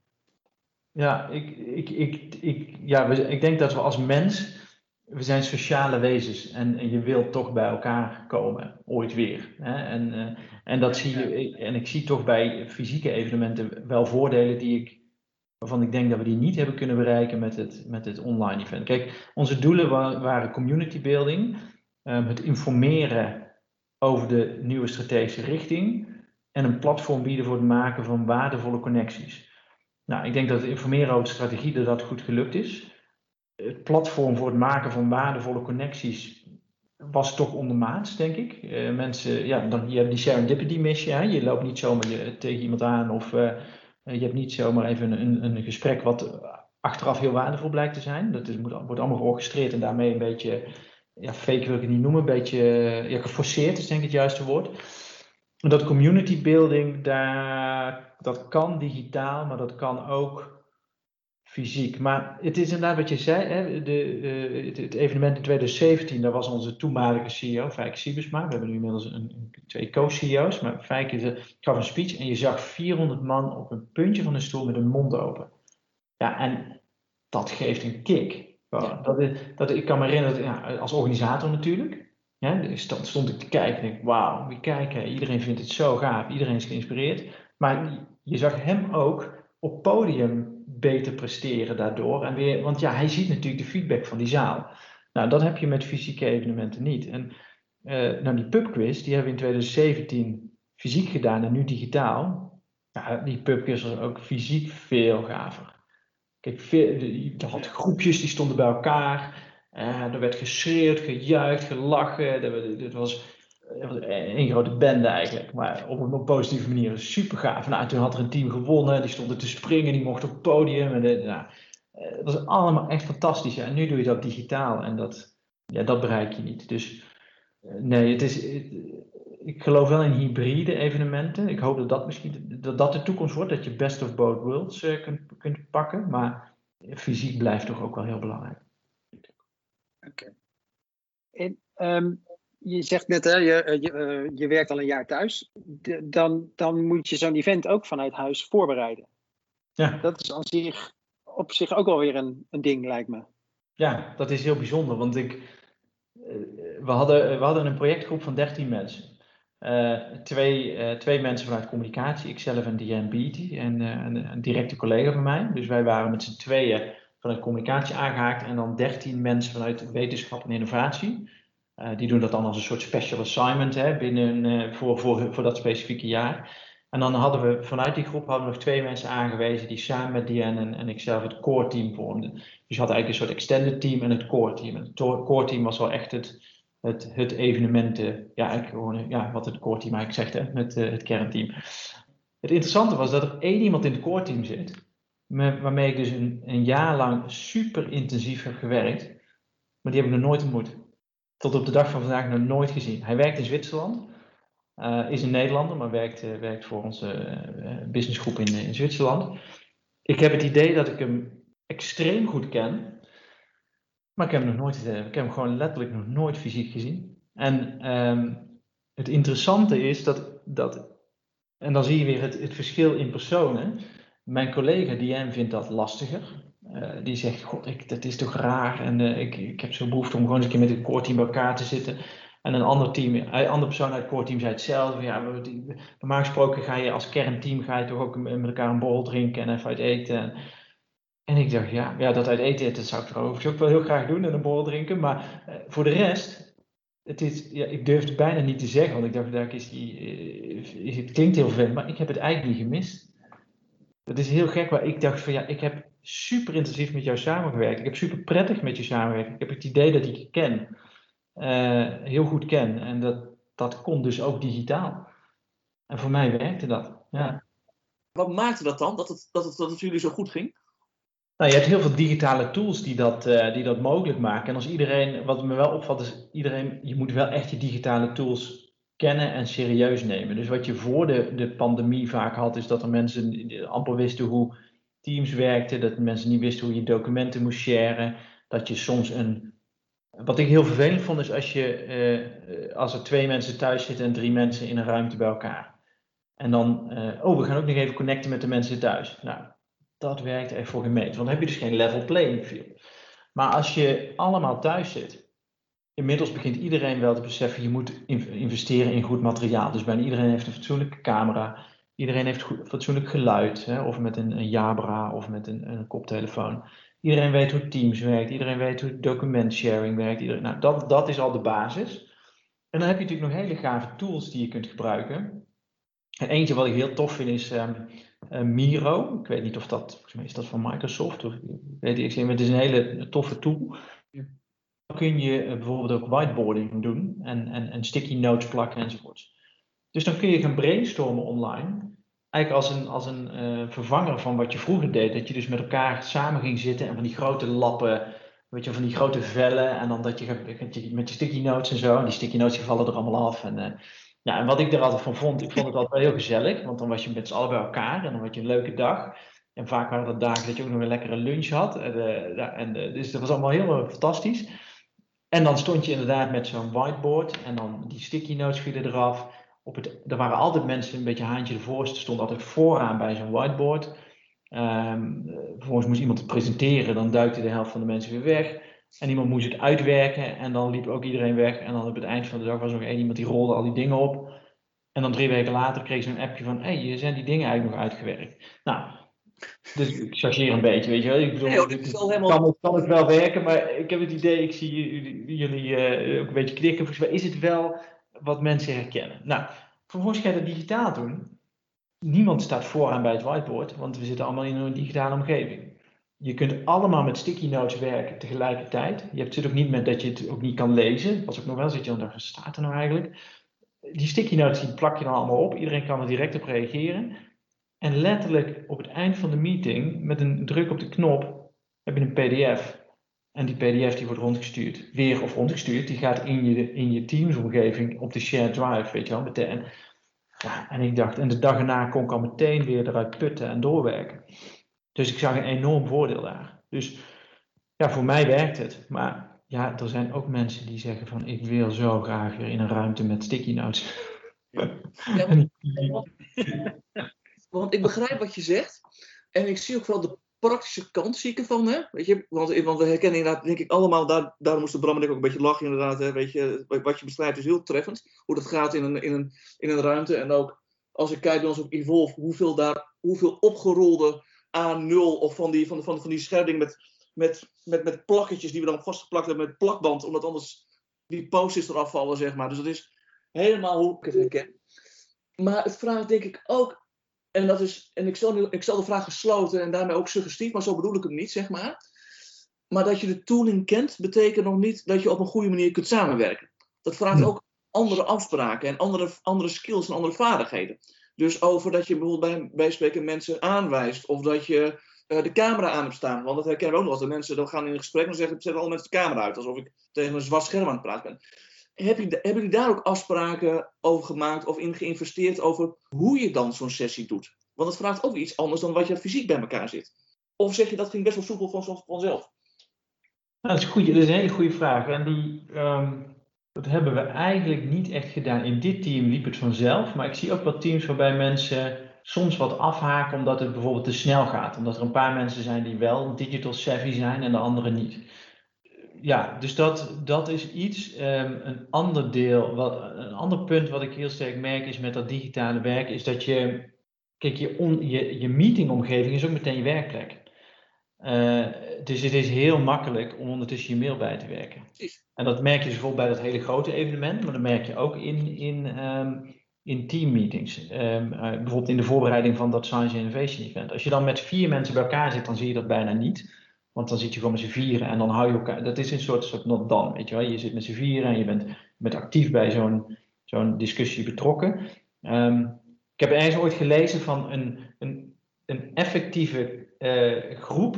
Ja, ik, ik, ik, ik, ja, ik denk dat we als mens, we zijn sociale wezens en, en je wilt toch bij elkaar komen, ooit weer. Hè? En, uh, en, dat zie je, en ik zie toch bij fysieke evenementen wel voordelen die ik, waarvan ik denk dat we die niet hebben kunnen bereiken met het, met het online event. Kijk, onze doelen waren community building, um, het informeren over de nieuwe strategische richting en een platform bieden voor het maken van waardevolle connecties. Nou, ik denk dat het informeren over de strategie dat dat goed gelukt is. Het platform voor het maken van waardevolle connecties was toch ondermaats, denk ik. Uh, mensen, ja, dan, je hebt die serendipity missie, hè? je loopt niet zomaar je, tegen iemand aan of uh, je hebt niet zomaar even een, een, gesprek wat achteraf heel waardevol blijkt te zijn. Dat is, moet, wordt allemaal georchestreerd en daarmee een beetje, ja, fake wil ik het niet noemen, een beetje ja, geforceerd is denk ik het juiste woord. Dat community building, daar, dat kan digitaal, maar dat kan ook fysiek. Maar het is inderdaad wat je zei, hè, de, uh, het, het, evenement in 2017, daar was onze toenmalige CEO, Fijke Siebesma. We hebben nu inmiddels een, een twee co-CEO's, maar Fijke gaf een speech en je zag 400 man op een puntje van de stoel met een mond open. Ja, en dat geeft een kick. Ja. Dat, dat, ik kan me herinneren, ja, als organisator natuurlijk, ja, dus dan stond ik te kijken en denk, wauw, wie kijken, iedereen vindt het zo gaaf, iedereen is geïnspireerd. Maar je zag hem ook op podium beter presteren daardoor. En weer, want ja, hij ziet natuurlijk de feedback van die zaal. Nou, dat heb je met fysieke evenementen niet. En uh, nou, die pubquiz, die hebben we in 2017 fysiek gedaan en nu digitaal. Ja, die pubquiz was ook fysiek veel gaver. Kijk, veel, je had groepjes die stonden bij elkaar. Uh, er werd geschreeuwd, gejuicht, gelachen. Het was, een grote bende eigenlijk. Maar op een, positieve manier. Super gaaf. Nou, toen had er een team gewonnen. Die stonden te springen. Die mochten op het podium. En nou, het eh, was allemaal echt fantastisch. En nu doe je dat digitaal. En dat, ja, dat bereik je niet. Dus eh, nee, het is, ik geloof wel in hybride evenementen. Ik hoop dat dat misschien dat, dat de toekomst wordt. Dat je best of both worlds kunt, kunt pakken. Maar fysiek blijft toch ook wel heel belangrijk. Oké. En ehm, je zegt net, hè, je, eh, je, uh, je, werkt al een jaar thuis. De, dan, dan moet je zo'n event ook vanuit huis voorbereiden. Ja. Dat is aan zich, op zich ook alweer een, een ding, lijkt me. Ja, dat is heel bijzonder. Want ik, uh, we, hadden, we hadden een projectgroep van 13 mensen. twee, twee mensen vanuit communicatie, ikzelf en Diane Beatty, en een, een directe collega van mij. Dus wij waren met z'n tweeën vanuit communicatie aangehaakt en dan 13 mensen vanuit wetenschap en innovatie. Uh, die doen dat dan als een soort special assignment hè, binnen, uh, voor, voor, voor dat specifieke jaar. En dan hadden we vanuit die groep hadden we nog twee mensen aangewezen die samen met Diane en, en ikzelf het core team vormden. Dus je had eigenlijk een soort extended team en het core team. Het core team was wel echt het, het, het evenementen, ja, eigenlijk gewoon, ja, wat het core team eigenlijk zegt, hè, met het kernteam. Het interessante was dat er één iemand in het core team zit met, waarmee ik dus een, een jaar lang super intensief heb gewerkt. Maar die heb ik nog nooit ontmoet. Tot op de dag van vandaag nog nooit gezien. Hij werkt in Zwitserland. Uh, is een Nederlander, maar werkt, uh, werkt voor onze uh, businessgroep in, in Zwitserland. Ik heb het idee dat ik hem extreem goed ken. Maar ik heb hem nog nooit, ik heb hem gewoon letterlijk nog nooit fysiek gezien. En um, het interessante is dat, dat, en dan zie je weer het, het verschil in personen. Mijn collega Diane vindt dat lastiger. Uh, die zegt, god, ik, dat is toch raar. En uh, ik, ik heb zo'n behoefte om gewoon eens een keer met het core team bij elkaar te zitten. En een ander team, een andere persoon uit het core team zei hetzelfde. Ja, normaal gesproken ga je als kernteam ga je toch ook met elkaar een borrel drinken en even uit eten. En ik dacht, ja, ja dat uit eten, dat zou ik trouwens ook wel heel graag doen en een borrel drinken. Maar voor de rest, het is, ja, ik durfde bijna niet te zeggen. Want ik dacht, is die, is, het klinkt heel veel, maar ik heb het eigenlijk niet gemist. Dat is heel gek, maar ik dacht van ja, ik heb super intensief met jou samengewerkt. Ik heb super prettig met je samengewerkt. Ik heb het idee dat ik je ken, uh, heel goed ken. En dat, dat kon dus ook digitaal. En voor mij werkte dat. Ja. Wat maakte dat dan, dat het, dat, het, dat het jullie zo goed ging? Nou, je hebt heel veel digitale tools die dat, uh, die dat mogelijk maken. En als iedereen, wat me wel opvalt, is iedereen, je moet wel echt je digitale tools kennen en serieus nemen. Dus wat je voor de, de pandemie vaak had, is dat er mensen amper wisten hoe Teams werkten, dat mensen niet wisten hoe je documenten moest sharen, dat je soms een. Wat ik heel vervelend vond, is als, je, uh, als er twee mensen thuis zitten en drie mensen in een ruimte bij elkaar. En dan, uh, oh, we gaan ook nog even connecten met de mensen thuis. Nou, dat werkt echt voor gemeten, want dan heb je dus geen level playing field. Maar als je allemaal thuis zit, inmiddels begint iedereen wel te beseffen, je moet investeren in goed materiaal. Dus bijna iedereen heeft een fatsoenlijke camera, iedereen heeft goed, fatsoenlijk geluid, hè, of met een, een Jabra of met een, een koptelefoon. Iedereen weet hoe Teams werkt, iedereen weet hoe document sharing werkt. Iedereen, nou, dat, dat is al de basis. En dan heb je natuurlijk nog hele gave tools die je kunt gebruiken. En eentje wat ik heel tof vind is um, Miro. Ik weet niet of dat, volgens mij is dat van Microsoft of weet ik niet. Het is een hele toffe tool. Dan kun je eh, bijvoorbeeld ook whiteboarding doen en, en, en sticky notes plakken enzovoorts. Dus dan kun je gaan brainstormen online. Eigenlijk als een, als een uh, vervanger van wat je vroeger deed. Dat je dus met elkaar samen ging zitten en van die grote lappen weet je, van die grote vellen. En dan dat je met je sticky notes en zo. En die sticky notes vallen er allemaal af. En, uh, ja, en wat ik er altijd van vond, ik vond het altijd wel heel gezellig. Want dan was je met z'n allen bij elkaar en dan had je een leuke dag. En vaak waren dat dagen dat je ook nog een lekkere lunch had. En, uh, en, dus dat was allemaal heel fantastisch. En dan stond je inderdaad met zo'n whiteboard. En dan die sticky notes vielen eraf. Op het, er waren altijd mensen een beetje haantje de voorste. stond altijd vooraan bij zo'n whiteboard. Um, vervolgens moest iemand het presenteren, dan duikte de helft van de mensen weer weg. En iemand moest het uitwerken en dan liep ook iedereen weg. En dan op het eind van de dag was er nog één iemand die rolde al die dingen op. En dan drie weken later kreeg ze een appje van: hé, hey, zijn die dingen eigenlijk nog uitgewerkt? Nou, dus ik chargeer een beetje, weet je wel. Ik bedoel, nee, helemaal... kan, kan, het wel werken, maar ik heb het idee, ik zie jullie uh, ook een beetje knikken. Volgens mij is het wel wat mensen herkennen. Nou, vervolgens ga je dat digitaal doen niemand staat vooraan bij het whiteboard, want we zitten allemaal in een digitale omgeving. Je kunt allemaal met sticky notes werken tegelijkertijd. Je hebt het ook niet met dat je het ook niet kan lezen. Als ik nog wel zit je dan, staat er nou eigenlijk? Die sticky notes die plak je dan allemaal op. Iedereen kan er direct op reageren. En letterlijk op het eind van de meeting, met een druk op de knop, heb je een PDF. En die PDF die wordt rondgestuurd. Weer of rondgestuurd. Die gaat in je, in je Teams-omgeving op de shared drive, weet je wel. Meteen. Ja, en ik dacht, en de dag erna kon ik al meteen weer eruit putten en doorwerken. Dus ik zag een enorm voordeel daar. Dus ja, voor mij werkt het. Maar ja, er zijn ook mensen die zeggen van ik wil zo graag weer in een ruimte met sticky notes. Ja, want, want ik begrijp wat je zegt. En ik zie ook vooral de praktische kant zie ik ervan. Hè? Weet je? Want, want we herkennen inderdaad, denk ik, allemaal, daar, daarom moest de Bram en ik ook een beetje lachen inderdaad. Hè? Weet je, wat je beschrijft is heel treffend. Hoe dat gaat in een, in een, in een ruimte. En ook als ik kijk bij ons op Evolve, hoeveel, daar, hoeveel opgerolde A0 of van die, van, van, van die scherding met, met, met, met plakketjes die we dan vastgeplakt hebben met plakband. Omdat anders die posters eraf vallen, zeg maar. Dus dat is helemaal hoe ik het herken. Maar het vraagt denk ik ook en, dat is, en ik, stel ik stel de vraag gesloten en daarmee ook suggestief, maar zo bedoel ik hem niet, zeg maar. Maar dat je de tooling kent, betekent nog niet dat je op een goede manier kunt samenwerken. Dat vraagt ook andere afspraken en andere, andere skills en andere vaardigheden. Dus over dat je bijvoorbeeld bij, bij spreken mensen aanwijst, of dat je uh, de camera aan hebt staan. Want dat herkennen we ook nog de mensen dan gaan in een gesprek en zeggen: zetten alle mensen de camera uit, alsof ik tegen een zwart scherm aan het praten ben heb hebben jullie daar ook afspraken over gemaakt of in geïnvesteerd over hoe je dan zo'n sessie doet? Want het vraagt ook iets anders dan wat je fysiek bij elkaar zit. Of zeg je dat ging best wel soepel van, vanzelf? Nou, dat, is goed, dat is een hele goede vraag. En die, ehm, dat hebben we eigenlijk niet echt gedaan. In dit team liep het vanzelf. Maar ik zie ook wat teams waarbij mensen soms wat afhaken omdat het bijvoorbeeld te snel gaat. Omdat er een paar mensen zijn die wel digital savvy zijn en de anderen niet ja, dus dat, dat is iets. Um, een ander deel, wat, een ander punt wat ik heel sterk merk is met dat digitale werk, is dat je, kijk, je, on, je, je meetingomgeving is ook meteen je werkplek. Uh, dus het is heel makkelijk om ondertussen je mail bij te werken. En dat merk je dus bijvoorbeeld bij dat hele grote evenement, maar dat merk je ook in, in, um, in teammeetings. Um, uh, bijvoorbeeld in de voorbereiding van dat Science Innovation Event. Als je dan met vier mensen bij elkaar zit, dan zie je dat bijna niet. Want dan zit je gewoon met z'n vieren en dan hou je elkaar. Dat is een soort, soort not dan, weet je wel. Je zit met z'n vieren en je bent, bent actief bij zo'n zo'n discussie betrokken. Um, ik heb ergens ooit gelezen van een, een, een effectieve uh, groep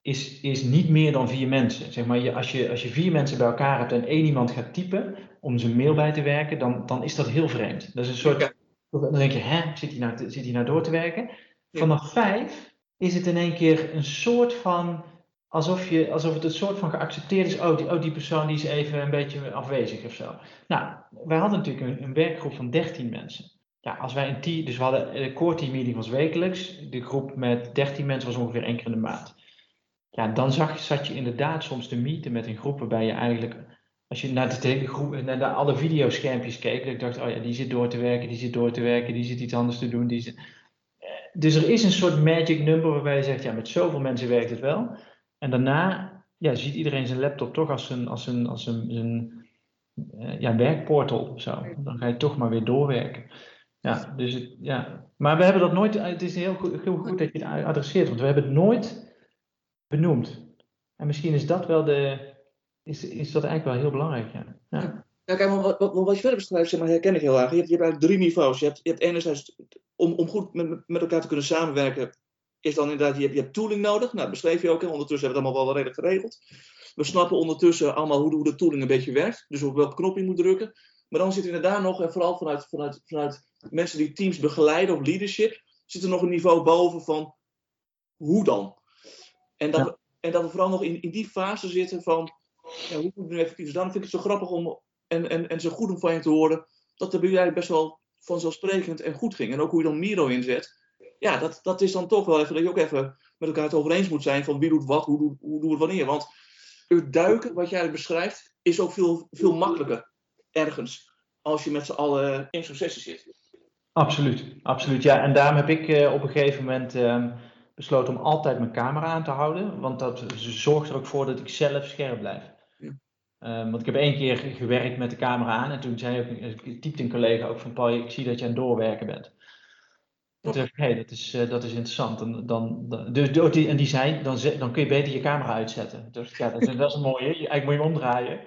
is, is niet meer dan vier mensen. Zeg maar, je, als, je, als je vier mensen bij elkaar hebt en één iemand gaat typen om zijn mail bij te werken, dan, dan is dat heel vreemd. Dat is een soort. Dan denk je, hè, zit hij nou, zit hij nou door te werken? Vanaf vijf is het in één keer een soort van alsof, je, alsof het een soort van geaccepteerd is. Oh die, oh, die persoon die is even een beetje afwezig of zo. Nou, wij hadden natuurlijk een, werkgroep van 13 mensen. ja, als wij een team, dus we hadden een core team meeting was wekelijks, de groep met 13 mensen was ongeveer één keer in de maand. Ja, dan zag, zat je inderdaad soms te meeten met een groep waarbij je eigenlijk, als je naar de hele groep, naar de, alle videoschermpjes keek, dat ik dacht, oh ja, die zit door te werken, die zit door te werken, die zit iets anders te doen. Die zit... Dus er is een soort magic number waarbij je zegt, ja, met zoveel mensen werkt het wel. En daarna ja, ziet iedereen zijn laptop toch als een, als een, als een, een uh, ja, werkportal of zo. Dan ga je toch maar weer doorwerken. Ja, dus ja. Maar we hebben dat nooit, het is heel goed, heel goed dat je het adresseert, want we hebben het nooit benoemd. En misschien is dat wel de, is, is dat eigenlijk wel heel belangrijk, ja. ja. Ja, kijk, maar wat, wat, wat je verder beschrijft, zeg maar, herken ik heel erg. Je hebt, je hebt eigenlijk drie niveaus. Je hebt, je hebt enerzijds, om, om goed met, met elkaar te kunnen samenwerken, is dan inderdaad, je hebt, je hebt tooling nodig. Nou, dat beschreef je ook. Hè. Ondertussen hebben we het allemaal wel redelijk geregeld. We snappen ondertussen allemaal hoe de, hoe de tooling een beetje werkt. Dus op welke knop je moet drukken. Maar dan zit er inderdaad nog, en vooral vanuit, vanuit, vanuit mensen die teams begeleiden of leadership, zit er nog een niveau boven van hoe dan? En dat, we, en dat we vooral nog in, in die fase zitten van ja, hoe moet nu effectief? Dus daarom vind ik het zo grappig om, en, en, en zo goed om van je te horen dat er bij best wel vanzelfsprekend en goed ging. En ook hoe je dan Miro inzet. Ja, dat, dat is dan toch wel even dat je ook even met elkaar het over eens moet zijn van wie doet wat, hoe, hoe, hoe doen we het wanneer. Want het duiken, wat jij beschrijft, is ook veel, veel makkelijker ergens als je met z'n allen in zo'n sessie zit. Absoluut, absoluut. Ja, en daarom heb ik uh, op een gegeven moment uh, besloten om altijd mijn camera aan te houden. Want dat zorgt er ook voor dat ik zelf scherp blijf. Ja. Uh, want ik heb één keer gewerkt met de camera aan en toen zei ook, typte een collega ook van Paul, ik zie dat je aan het doorwerken bent. Dat, is, dat is interessant. En, dan, dus, die, en die zei, dan, dan kun je beter je camera uitzetten. Dus ja, dat is, dat is een mooie. Eigenlijk moet je hem omdraaien.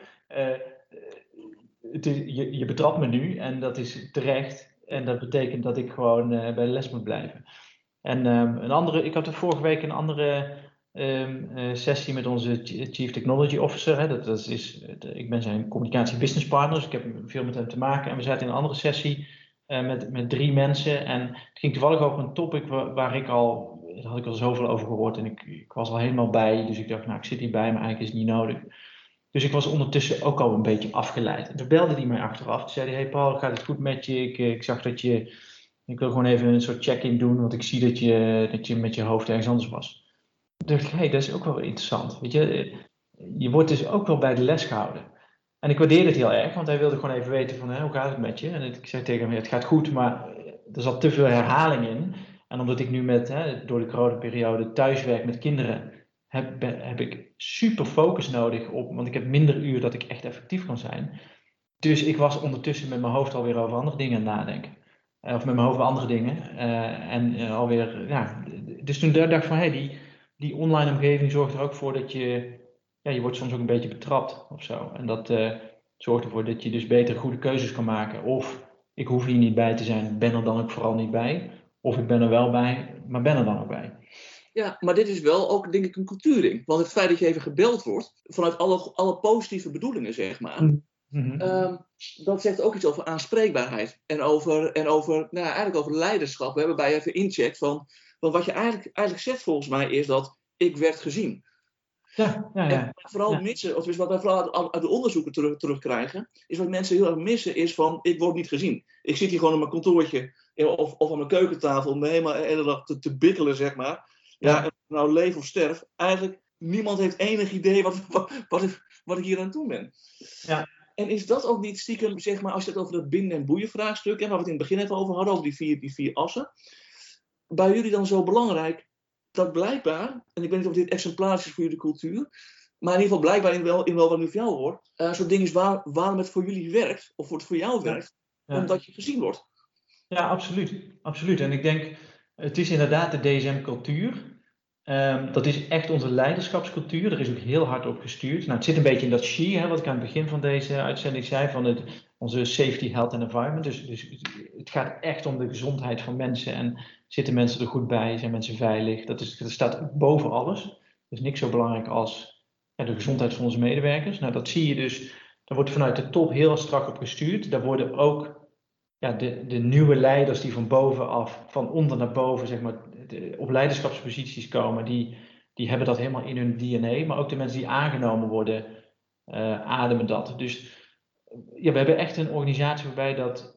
Het is, je, je betrapt me nu en dat is terecht. En dat betekent dat ik gewoon uh, bij de les moet blijven. En um, een andere, ik had vorige week een andere um, uh, sessie met onze Chief Technology Officer. Hè, dat, dat is, ik ben zijn communicatie business partner, dus ik heb veel met hem te maken. En we zaten in een andere sessie uh, met, met drie mensen. En het ging toevallig over een topic waar, ik al, daar had ik al zoveel over gehoord. En ik, ik was al helemaal bij, dus ik dacht, nou ik zit hierbij, maar eigenlijk is het niet nodig. Dus ik was ondertussen ook al een beetje afgeleid. En toen belde hij mij achteraf. Toen zei hij, hey Paul, gaat het goed met je? Ik, ik zag dat je, ik wil gewoon even een soort check-in doen, want ik zie dat je, dat je met je hoofd ergens anders was. Toen dacht ik, hey, dat is ook wel interessant. Weet je, je wordt dus ook wel bij de les gehouden. En ik waardeerde het heel erg, want hij wilde gewoon even weten van, hè, hoe gaat het met je? En ik zei tegen hem, het gaat goed, maar er zat te veel herhaling in. En omdat ik nu met, hè, door de coronaperiode thuis werk met kinderen, heb, heb ik super focus nodig op, want ik heb minder uur dat ik echt effectief kan zijn. Dus ik was ondertussen met mijn hoofd alweer over andere dingen nadenken. Eh, of met mijn hoofd over andere dingen. Uh, en alweer, ja. Dus toen dacht ik van, hé, die, die online omgeving zorgt er ook voor dat je, ja, je wordt soms ook een beetje betrapt of zo. En dat zorgt ervoor dat je dus beter goede keuzes kan maken. Of ik hoef hier niet bij te zijn, ben er dan ook vooral niet bij. Of ik ben er wel bij, maar ben er dan ook bij. Ja, maar dit is wel ook, denk ik, een cultuurding. Want het feit dat je even gebeld wordt, vanuit alle, alle positieve bedoelingen, zeg maar, mm-hmm. um, dat zegt ook iets over aanspreekbaarheid. En over, en over nou, eigenlijk over leiderschap. We hebben bij even incheckt van, want wat je eigenlijk, eigenlijk zegt volgens mij is dat ik werd gezien. Ja, ja, ja. En vooral ja. missen, of wat wij vooral uit de onderzoeken terug, terugkrijgen, is wat mensen heel erg missen, is van ik word niet gezien. Ik zit hier gewoon op mijn kantoortje of, of aan mijn keukentafel om me helemaal de hele dag te, te bikkelen, zeg maar. Ja, nou leef of sterf. Eigenlijk, niemand heeft enig idee wat, wat, wat, ik, wat ik hier aan toe ben. Ja. En is dat ook niet stiekem, zeg maar, als je het over dat binden- en boeien vraagstuk, en waar we het in het begin net over hadden, over die vier, die vier assen, bij jullie dan zo belangrijk dat blijkbaar, en ik weet niet of dit exemplarisch is voor jullie cultuur, maar in ieder geval blijkbaar in wel, in wel wat nu voor jou hoort, uh, zo'n ding is waar, waarom het voor jullie werkt, of voor het voor jou werkt, ja. omdat je gezien wordt. Ja, absoluut. absoluut. En ik denk, het is inderdaad de DSM-cultuur. Um, dat is echt onze leiderschapscultuur. Er is ook heel hard op gestuurd. Nou, het zit een beetje in dat SHE, hè, wat ik aan het begin van deze uitzending zei, van het, onze safety, health en environment. Dus, dus het gaat echt om de gezondheid van mensen en zitten mensen er goed bij, zijn mensen veilig. Dat, is, dat staat boven alles. Dat is niks zo belangrijk als de gezondheid van onze medewerkers. Nou, dat zie je dus, daar wordt vanuit de top heel strak op gestuurd. Daar worden ook ja, de, de nieuwe leiders die van bovenaf, van onder naar boven, zeg maar, de, op leiderschapsposities komen, die, die hebben dat helemaal in hun DNA. Maar ook de mensen die aangenomen worden, uh, ademen dat. Dus ja, we hebben echt een organisatie waarbij dat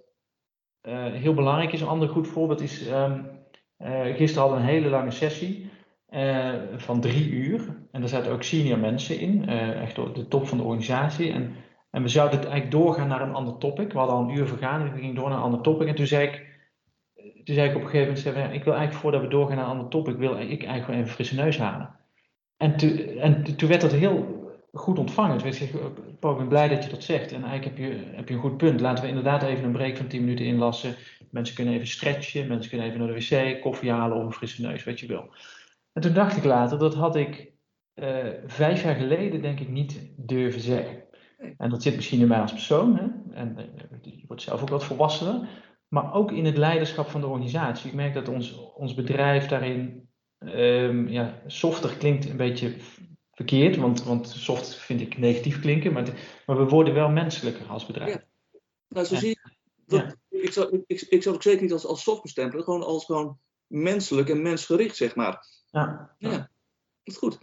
heel belangrijk is. Een ander goed voorbeeld is, um, gisteren hadden we een hele lange sessie van drie uur. En daar zaten ook senior mensen in, echt op de top van de organisatie. En, en we zouden eigenlijk doorgaan naar een ander topic. We hadden al een uur vergadering, we gingen door naar een ander topic. En toen zei ik, toen zei ik op een gegeven moment, ik wil eigenlijk voordat we doorgaan naar een ander topic, wil ik eigenlijk gewoon even frisse neus halen. En, toen, en toen werd dat heel goed ontvangen. Werd gezegd, Paul, ik ben blij dat je dat zegt. En eigenlijk heb je, heb je een goed punt. Laten we inderdaad even een break van 10 minuten inlassen. Mensen kunnen even stretchen, mensen kunnen even naar de wc, koffie halen of een frisse neus, wat je wil. En toen dacht ik later, dat had ik uh, vijf jaar geleden denk ik niet durven zeggen. En dat zit misschien in mij als persoon. Hè? En uh, je wordt zelf ook wat volwassener. Maar ook in het leiderschap van de organisatie. Ik merk dat ons, ons bedrijf daarin um, ja, softer klinkt een beetje verkeerd, want, want soft vind ik negatief klinken, maar, maar we worden wel menselijker als bedrijf. Ja. Nou, zo zie je, dat, ik, zou, ik, ik zou het zeker niet als, als soft bestempelen, gewoon als gewoon menselijk en mensgericht, zeg maar. Ja, ja. dat is goed.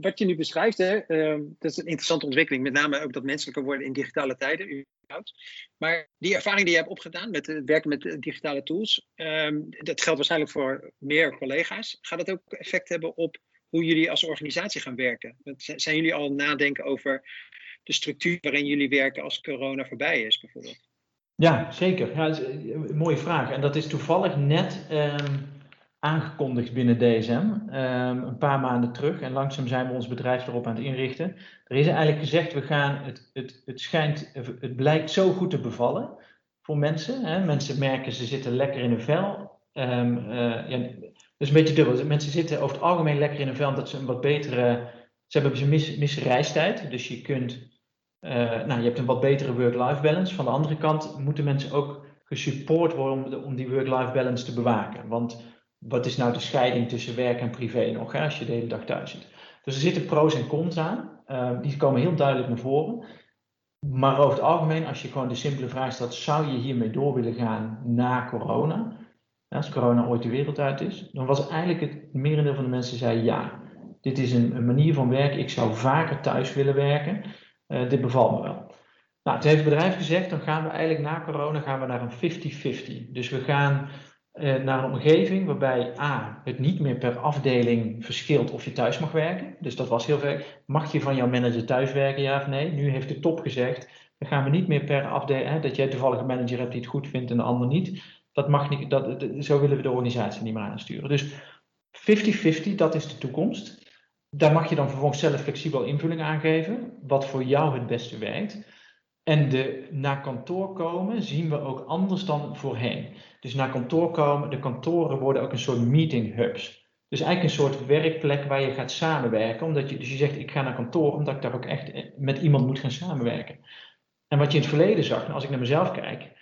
Wat je nu beschrijft, hè, uh, dat is een interessante ontwikkeling, met name ook dat menselijker worden in digitale tijden. Maar die ervaring die je hebt opgedaan met het werken met digitale tools, um, dat geldt waarschijnlijk voor meer collega's. Gaat dat ook effect hebben op hoe jullie als organisatie gaan werken? Zijn jullie al nadenken over de structuur waarin jullie werken als corona voorbij is, bijvoorbeeld? Ja, zeker. Ja, een mooie vraag. En dat is toevallig net um, aangekondigd binnen DSM, ehm, een paar maanden terug. En langzaam zijn we ons bedrijf erop aan het inrichten. Er is eigenlijk gezegd, we gaan, het, het, het, schijnt, het blijkt zo goed te bevallen voor mensen. Hè? Mensen merken, ze zitten lekker in hun vel. Um, uh, ja, is een beetje dubbel. Mensen zitten over het algemeen lekker in een veld dat ze een wat betere. Ze hebben een mis. Dus je kunt. Uh, nou, je hebt een wat betere work-life balance. Van de andere kant moeten mensen ook gesupport worden om, die work-life balance te bewaken. Want wat is nou de scheiding tussen werk en privé nog, hè, als je de hele dag thuis zit? Dus er zitten pro's en cons aan. Uh, die komen heel duidelijk naar voren. Maar over het algemeen, als je gewoon de simpele vraag stelt: zou je hiermee door willen gaan na corona? Als corona ooit de wereld uit is, dan was eigenlijk het merendeel van de mensen zei ja, dit is een, een manier van werken, ik zou vaker thuis willen werken, uh, dit bevalt me wel. Nou, toen heeft het bedrijf gezegd, dan gaan we eigenlijk na corona gaan we naar een 50-50. Dus we gaan uh, naar een omgeving waarbij A, het niet meer per afdeling verschilt of je thuis mag werken. Dus dat was heel ver. Mag je van jouw manager thuis werken, ja of nee? Nu heeft de top gezegd, dan gaan we niet meer per afdeling, dat jij toevallig een manager hebt die het goed vindt en de ander niet dat mag niet, dat, zo willen we de organisatie niet meer aansturen. Dus 50-50, dat is de toekomst. Daar mag je dan vervolgens zelf flexibel invulling aangeven, wat voor jou het beste werkt. En de naar kantoor komen zien we ook anders dan voorheen. Dus naar kantoor komen, de kantoren worden ook een soort meeting hubs. Dus eigenlijk een soort werkplek waar je gaat samenwerken. Omdat je, dus je zegt, ik ga naar kantoor omdat ik daar ook echt met iemand moet gaan samenwerken. En wat je in het verleden zag, als ik naar mezelf kijk,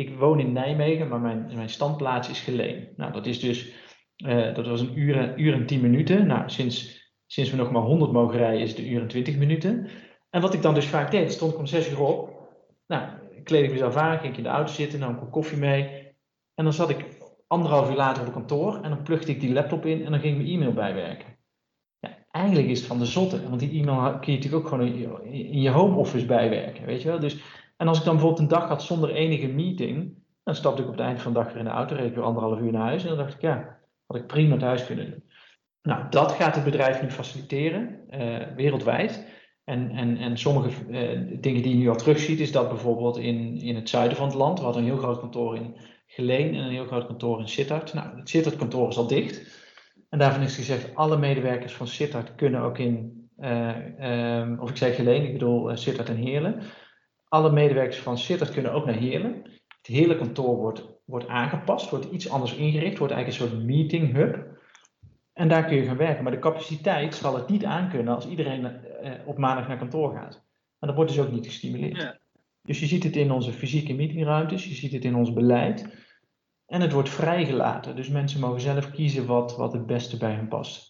ik woon in Nijmegen, maar mijn, mijn standplaats is Geleen. Nou, dat is dus, uh, dat was een uur, uur en tien minuten. Nou, sinds, sinds we nog maar 100 mogen rijden, is het een uur en 20 minuten. En wat ik dan dus vaak deed, stond ik om 6 uur op. Nou, kleed ik mezelf aan, ging ik in de auto zitten, nam ik een koffie mee. En dan zat ik anderhalf uur later op kantoor en dan plugde ik die laptop in en dan ging ik mijn e-mail bijwerken. Ja, eigenlijk is het van de zotte, want die e-mail kun je natuurlijk ook gewoon in je home office bijwerken, weet je wel. Dus en als ik dan bijvoorbeeld een dag had zonder enige meeting, dan stapte ik op het eind van de dag weer in de auto, reed ik weer anderhalf uur naar huis en dan dacht ik, ja, had ik prima thuis kunnen doen. Nou, dat gaat het bedrijf nu faciliteren, uh, wereldwijd. En, en, en sommige uh, dingen die je nu al terugziet, is dat bijvoorbeeld in, in het zuiden van het land, we hadden een heel groot kantoor in Geleen en een heel groot kantoor in Sittard. Nou, het Sittard-kantoor is al dicht. En daarvan is gezegd, alle medewerkers van Sittard kunnen ook in, uh, um, of ik zei Geleen, ik bedoel Sittard en Heerlen, alle medewerkers van Sittard kunnen ook naar Heerlen. Het hele kantoor wordt, wordt aangepast, wordt iets anders ingericht, wordt eigenlijk een soort meeting hub. En daar kun je gaan werken. Maar de capaciteit zal het niet aankunnen als iedereen eh, op maandag naar kantoor gaat. Maar dat wordt dus ook niet gestimuleerd. Ja. Dus je ziet het in onze fysieke meetingruimtes, je ziet het in ons beleid. En het wordt vrijgelaten. Dus mensen mogen zelf kiezen wat, wat het beste bij hen past.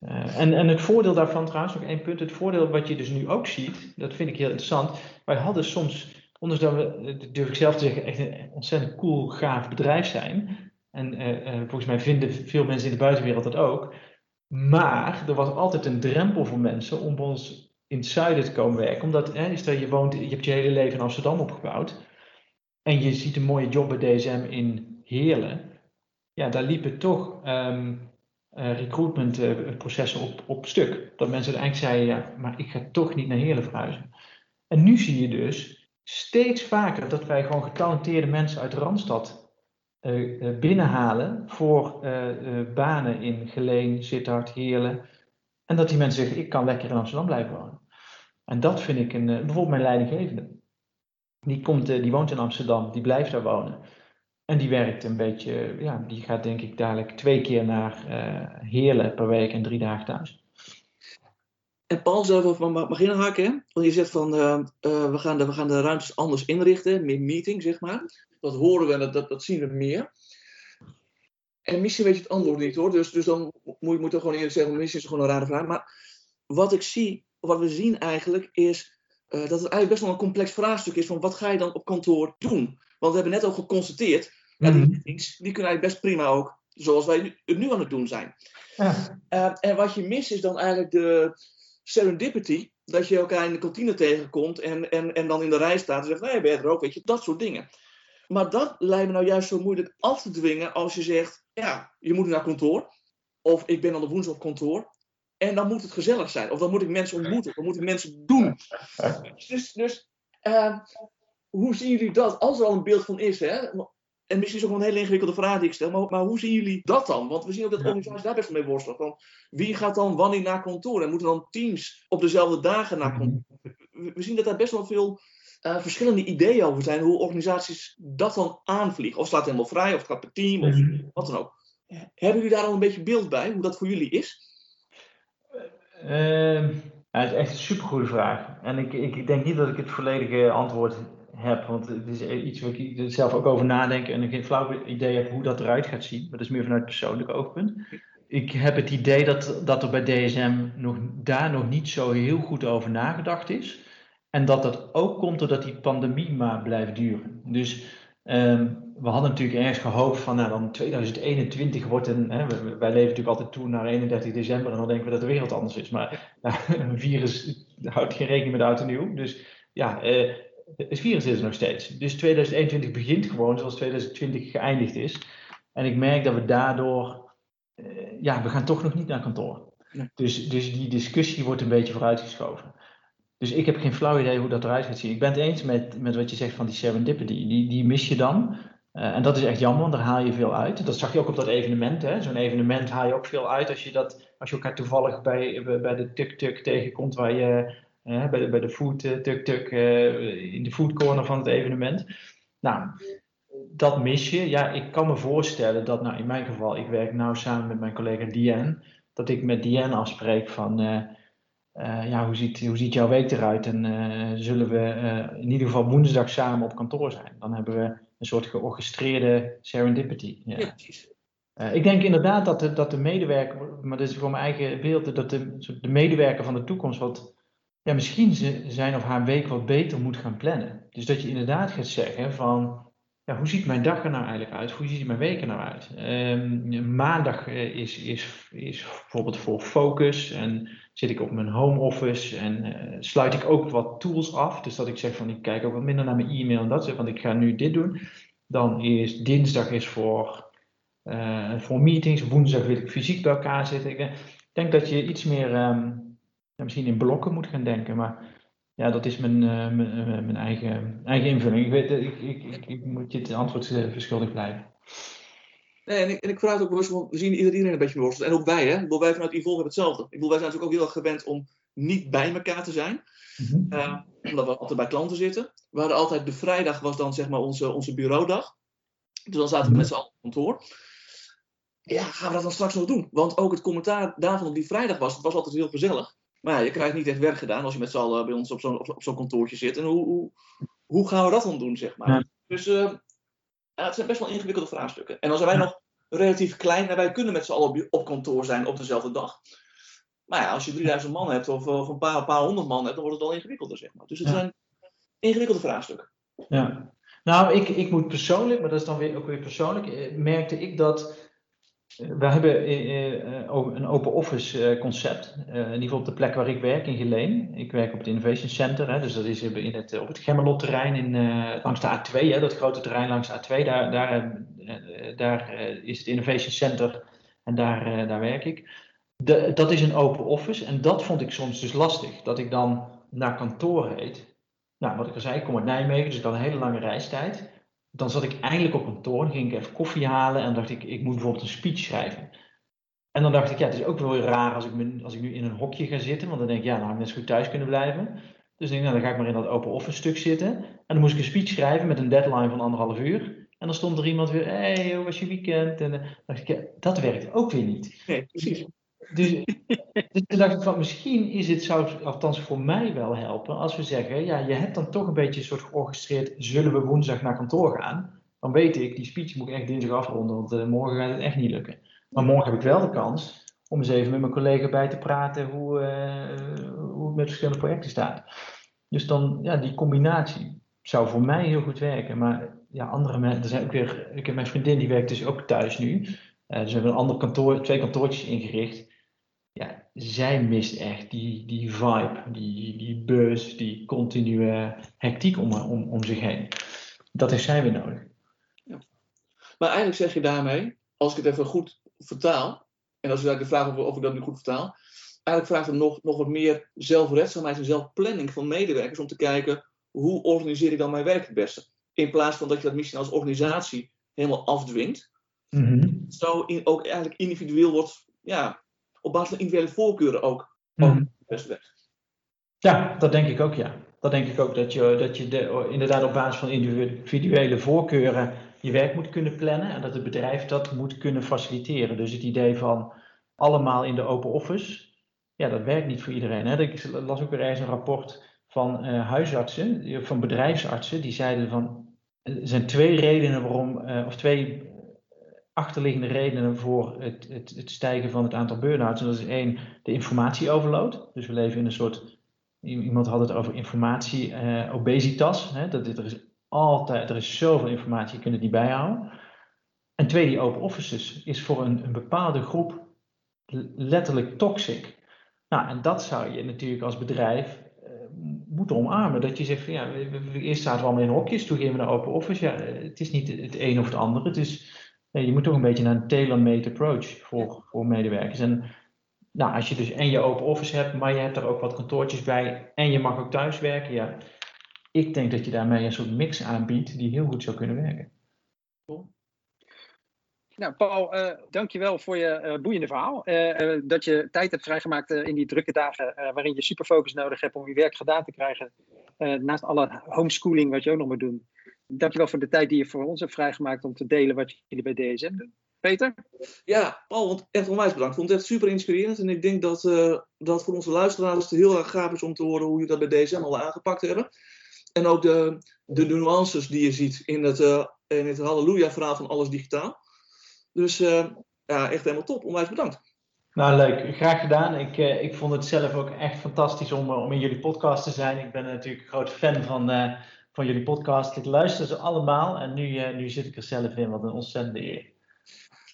Uh, en, en het voordeel daarvan trouwens, nog één punt, het voordeel wat je dus nu ook ziet, dat vind ik heel interessant. Wij hadden soms, ondanks dat we, durf ik zelf te zeggen, echt een ontzettend cool, gaaf bedrijf zijn. En uh, volgens mij vinden veel mensen in de buitenwereld dat ook. Maar er was altijd een drempel voor mensen om bij ons in het zuiden te komen werken. Omdat, hè, dat je woont, je hebt je hele leven in Amsterdam opgebouwd. en je ziet een mooie job bij DSM in Heerlen, ja, daar liepen toch uh, recruitmentprocessen op, op stuk. Dat mensen eigenlijk zeiden, ja, maar ik ga toch niet naar Heerlen verhuizen. En nu zie je dus steeds vaker dat wij gewoon getalenteerde mensen uit Randstad uh, binnenhalen voor banen in Geleen, Sittard, Heerlen. En dat die mensen zeggen, ik kan lekker in Amsterdam blijven wonen. En dat vind ik een, bijvoorbeeld mijn leidinggevende. Die, komt, die woont in Amsterdam, die blijft daar wonen. En die werkt een beetje, ja, die gaat denk ik dadelijk twee keer naar uh, Heerlen per week en drie dagen thuis. En Paul zelf mag inhaken, want je zegt van uh, uh, we, gaan de, we gaan de ruimtes anders inrichten, meer meeting zeg maar. Dat horen we en dat, dat, zien we meer. En misschien weet je het antwoord niet hoor, dus, dus dan moet je moet gewoon eerlijk zeggen, misschien is het gewoon een rare vraag. Maar wat ik zie, wat we zien eigenlijk, is dat het eigenlijk best wel een complex vraagstuk is van wat ga je dan op kantoor doen? Want we hebben net al geconstateerd, mm -hmm. die meetings, die kunnen eigenlijk best prima ook, zoals wij het nu aan het doen zijn. Ja. Uh, en wat je mist is dan eigenlijk de serendipity, dat je elkaar in de kantine tegenkomt en, en, en dan in de rij staat en zegt, nee, ben er ook, weet je, dat soort dingen. Maar dat lijkt me nou juist zo moeilijk af te dwingen als je zegt, ja, je moet naar kantoor, of ik ben aan de woensdag op kantoor, en dan moet het gezellig zijn, of dan moet ik mensen ontmoeten, dan moet ik mensen doen. Dus, dus uh, hoe zien jullie dat? Als er al een beeld van is, hè? En misschien is het ook een hele ingewikkelde vraag die ik stel, maar, maar hoe zien jullie dat dan? Want we zien ook dat organisaties daar best wel mee worstelen. Van wie gaat dan wanneer naar kantoor? En moeten dan teams op dezelfde dagen naar kantoor? We zien dat daar best wel veel uh, verschillende ideeën over zijn, hoe organisaties dat dan aanvliegen. Of staat helemaal vrij, of het gaat per team, of wat dan ook. Hebben jullie daar al een beetje beeld bij, hoe dat voor jullie is? Uh, ja, het is echt een supergoede vraag. En ik, ik denk niet dat ik het volledige antwoord heb. Want het is iets waar ik zelf ook over nadenk en ik geen flauw idee heb hoe dat eruit gaat zien. Maar dat is meer vanuit persoonlijk oogpunt. Ik heb het idee dat, dat er bij DSM nog, daar nog niet zo heel goed over nagedacht is. En dat dat ook komt doordat die pandemie maar blijft duren. Dus um, we hadden natuurlijk ergens gehoopt van, nou dan 2021 wordt een, hè, wij leven natuurlijk altijd toe naar 31 december en dan denken we dat de wereld anders is. Maar nou, een virus houdt geen rekening met oud en nieuw. Dus ja, uh, het virus is er nog steeds. Dus 2021 begint gewoon zoals 2020 geëindigd is. En ik merk dat we daardoor, uh, ja, we gaan toch nog niet naar kantoor. Dus, dus die discussie wordt een beetje vooruitgeschoven. Dus ik heb geen flauw idee hoe dat eruit gaat zien. Ik ben het eens met, met wat je zegt van die serendipity. Die, die mis je dan. Uh, en dat is echt jammer, want daar haal je veel uit. Dat zag je ook op dat evenement. Zo'n evenement haal je ook veel uit als je, dat, als je elkaar toevallig bij, bij de tuk-tuk tegenkomt waar je bij, de, bij de food tuk-tuk uh, in de food corner van het evenement. Nou, dat mis je. Ja, ik kan me voorstellen dat, nou in mijn geval, ik werk nou samen met mijn collega Diane, dat ik met Diane afspreek van, ja, hoe ziet, hoe ziet jouw week eruit? En zullen we in ieder geval woensdag samen op kantoor zijn? Dan hebben we een soort georchestreerde serendipity. Ja. ja precies. Ik denk inderdaad dat de, dat de medewerker, maar dat is voor mijn eigen beeld, dat de, de medewerker van de toekomst wat ja, misschien zijn of haar week wat beter moet gaan plannen. Dus dat je inderdaad gaat zeggen van, ja, hoe ziet mijn dag er nou eigenlijk uit? Hoe ziet mijn week er nou uit? Um, maandag is, is, is bijvoorbeeld voor focus en zit ik op mijn home office en uh, sluit ik ook wat tools af. Dus dat ik zeg van, ik kijk ook wat minder naar mijn e-mail en dat want ik ga nu dit doen. Dan is dinsdag is voor, uh, voor meetings, woensdag wil ik fysiek bij elkaar zitten. Ik denk dat je iets meer... Um, ja, misschien in blokken moet gaan denken. Maar ja, dat is mijn, uh, mijn, mijn, eigen, eigen invulling. Ik, weet, ik, ik, ik, ik moet je het antwoord verschuldigd blijven. Nee, en ik, en ik vraag het ook bewust, want we zien iedereen een beetje worstelt. En ook wij, hè? Ik bedoel, wij vanuit Evolve hebben hetzelfde. Ik bedoel, wij zijn natuurlijk ook heel erg gewend om niet bij elkaar te zijn. Uh, omdat we altijd bij klanten zitten. We hadden altijd, de vrijdag was dan zeg maar onze, onze bureaudag. Dus dan zaten we met z'n allen op kantoor. Ja, gaan we dat dan straks nog doen? Want ook het commentaar daarvan op die vrijdag was, het was altijd heel gezellig. Maar ja, je krijgt niet echt werk gedaan als je met z'n allen bij ons op zo'n op, zo'n kantoortje zit. En hoe, hoe, hoe, gaan we dat dan doen, zeg maar? Ja. Dus uh, ja, het zijn best wel ingewikkelde vraagstukken. En dan zijn wij nog relatief klein en wij kunnen met z'n allen op kantoor zijn op dezelfde dag. Maar ja, als je 3000 man hebt of, of een, paar, een paar honderd man hebt, dan wordt het al ingewikkelder, zeg maar. Dus het zijn ingewikkelde vraagstukken. Ja. Nou, ik, ik moet persoonlijk, maar dat is dan weer, ook weer persoonlijk, merkte ik dat we hebben een open office concept. in ieder geval op de plek waar ik werk, in Geleen. Ik werk op het Innovation Center. Dus dat is in het, op het Gemmelot terrein in, langs de A2. Hè, dat grote terrein langs de A2. Daar, daar, daar is het Innovation Center en daar, daar werk ik. De, dat is een open office en dat vond ik soms dus lastig. Dat ik dan naar kantoor reed. Nou, wat ik al zei, ik kom uit Nijmegen, dus ik had een hele lange reistijd. Dan zat ik eindelijk op kantoor, dan ging ik even koffie halen en dacht ik, ik moet bijvoorbeeld een speech schrijven. En dan dacht ik, ja, het is ook wel raar als ik, als ik nu in een hokje ga zitten, want dan denk ik, ja, nou had ik net zo goed thuis kunnen blijven. Dus ik denk, nou, dan ga ik maar in dat open office stuk zitten. En dan moest ik een speech schrijven met een deadline van anderhalf uur. En dan stond er iemand weer, hé, hey, hoe was je weekend? En dan dacht ik, ja, dat werkt ook weer niet. Nee, precies. Dus, dus toen dacht ik van misschien is het, zou althans voor mij wel helpen, als we zeggen, ja, je hebt dan toch een beetje een soort georchestreerd, zullen we woensdag naar kantoor gaan? Dan weet ik, die speech moet ik echt dinsdag afronden, want uh, morgen gaat het echt niet lukken. Maar morgen heb ik wel de kans om eens even met mijn collega bij te praten hoe, uh, hoe het met verschillende projecten staat. Dus dan, ja, die combinatie zou voor mij heel goed werken. Maar ja, andere mensen, er zijn ook weer, ik heb mijn vriendin die werkt dus ook thuis nu. Uh, dus hebben een ander kantoor, twee kantoortjes ingericht zij mist echt die, die vibe, die, die buzz, die continue hectiek om, om, om zich heen. Dat heeft zij weer nodig. Ja. Maar eigenlijk zeg je daarmee, als ik het even goed vertaal, en als eigenlijk de vraag of, of ik dat nu goed vertaal, eigenlijk vraagt het nog, nog wat meer zelfredzaamheid en zelfplanning van medewerkers om te kijken hoe organiseer ik dan mijn werk het beste. In plaats van dat je dat misschien als organisatie helemaal afdwingt, mm zo in, ook eigenlijk individueel wordt ja, op basis van individuele voorkeuren ook, mm. best werkt. Ja, dat denk ik ook, ja. Dat denk ik ook, dat je, dat je de, inderdaad op basis van individuele voorkeuren je werk moet kunnen plannen en dat het bedrijf dat moet kunnen faciliteren. Dus het idee van allemaal in de open office, ja, dat werkt niet voor iedereen. Hè. Ik las ook weer eens een rapport van uh, huisartsen, van bedrijfsartsen, die zeiden van, er zijn twee redenen waarom, uh, of twee achterliggende redenen voor het, het, het stijgen van het aantal burn-outs. En dat is één, de informatieoverload. Dus we leven in een soort, iemand had het over informatie, uh, obesitas. Dat, er is altijd, er is zoveel informatie, je kunt het niet bijhouden. En twee, die open offices is voor een, bepaalde groep letterlijk toxic. Nou, en dat zou je natuurlijk als bedrijf uh, moeten omarmen. Dat je zegt van ja, we, we, eerst zaten we allemaal in hokjes, toen gingen we naar open office. Ja, het is niet het een of het andere. Het is je moet toch een beetje naar een tailor-made approach voor, voor medewerkers. En nou, als je dus en je open office hebt, maar je hebt er ook wat kantoortjes bij en je mag ook thuiswerken, ja, ik denk dat je daarmee een soort mix aanbiedt die heel goed zou kunnen werken. Nou, Paul, uh, dankjewel voor je uh, boeiende verhaal. Uh, dat je tijd hebt vrijgemaakt in die drukke dagen waarin je superfocus nodig hebt om je werk gedaan te krijgen. naast alle homeschooling wat je ook nog moet doen dankjewel voor de tijd die je voor ons hebt vrijgemaakt om te delen wat jullie bij DSM doen. Peter? Ja, Paul, want echt onwijs bedankt. Ik vond het echt super inspirerend. En ik denk dat uh, dat voor onze luisteraars het heel erg gaaf is om te horen hoe je dat bij DSM al aangepakt hebben. En ook de, de nuances die je ziet in het, uh, in het halleluja-verhaal van alles digitaal. Dus uh, ja, echt helemaal top. Onwijs bedankt. Nou, leuk. Graag gedaan. Ik, ik vond het zelf ook echt fantastisch om, om in jullie podcast te zijn. Ik ben natuurlijk een groot fan van van jullie podcast. Ik luister ze allemaal en nu, uh, nu zit ik er zelf in. Wat een ontzettende eer.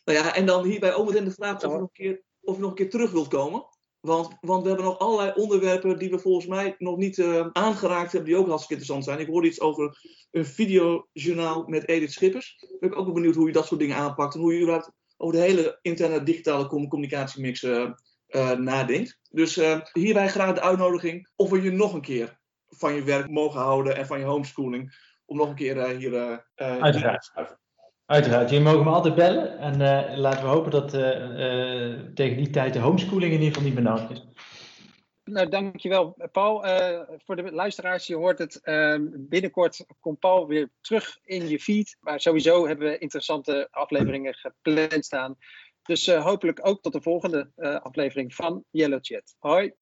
Nou ja, en dan hierbij ook meteen de vraag of je, nog een keer, of je nog een keer terug wilt komen. Want, want we hebben nog allerlei onderwerpen die we volgens mij nog niet uh, aangeraakt hebben, die ook hartstikke interessant zijn. Ik hoorde iets over een videojournaal met Edith Schippers. Ik ben ook benieuwd hoe je dat soort dingen aanpakt en hoe je überhaupt over de hele interne digitale communicatiemix uh, nadenkt. Dus hierbij graag de uitnodiging of we je nog een keer van je werk mogen houden en van je homeschooling. Om nog een keer uh, hier uh, Uiteraard. te Uiteraard, jullie mogen me altijd bellen. En uh, laten we hopen dat tegen die tijd de homeschooling in ieder geval niet meer nodig is. Nou, dankjewel Paul. voor de luisteraars, je hoort het. Ehm, binnenkort komt Paul weer terug in je feed. Maar sowieso hebben we interessante afleveringen gepland staan. Dus hopelijk ook tot de volgende aflevering van Yellow Chat. Hoi!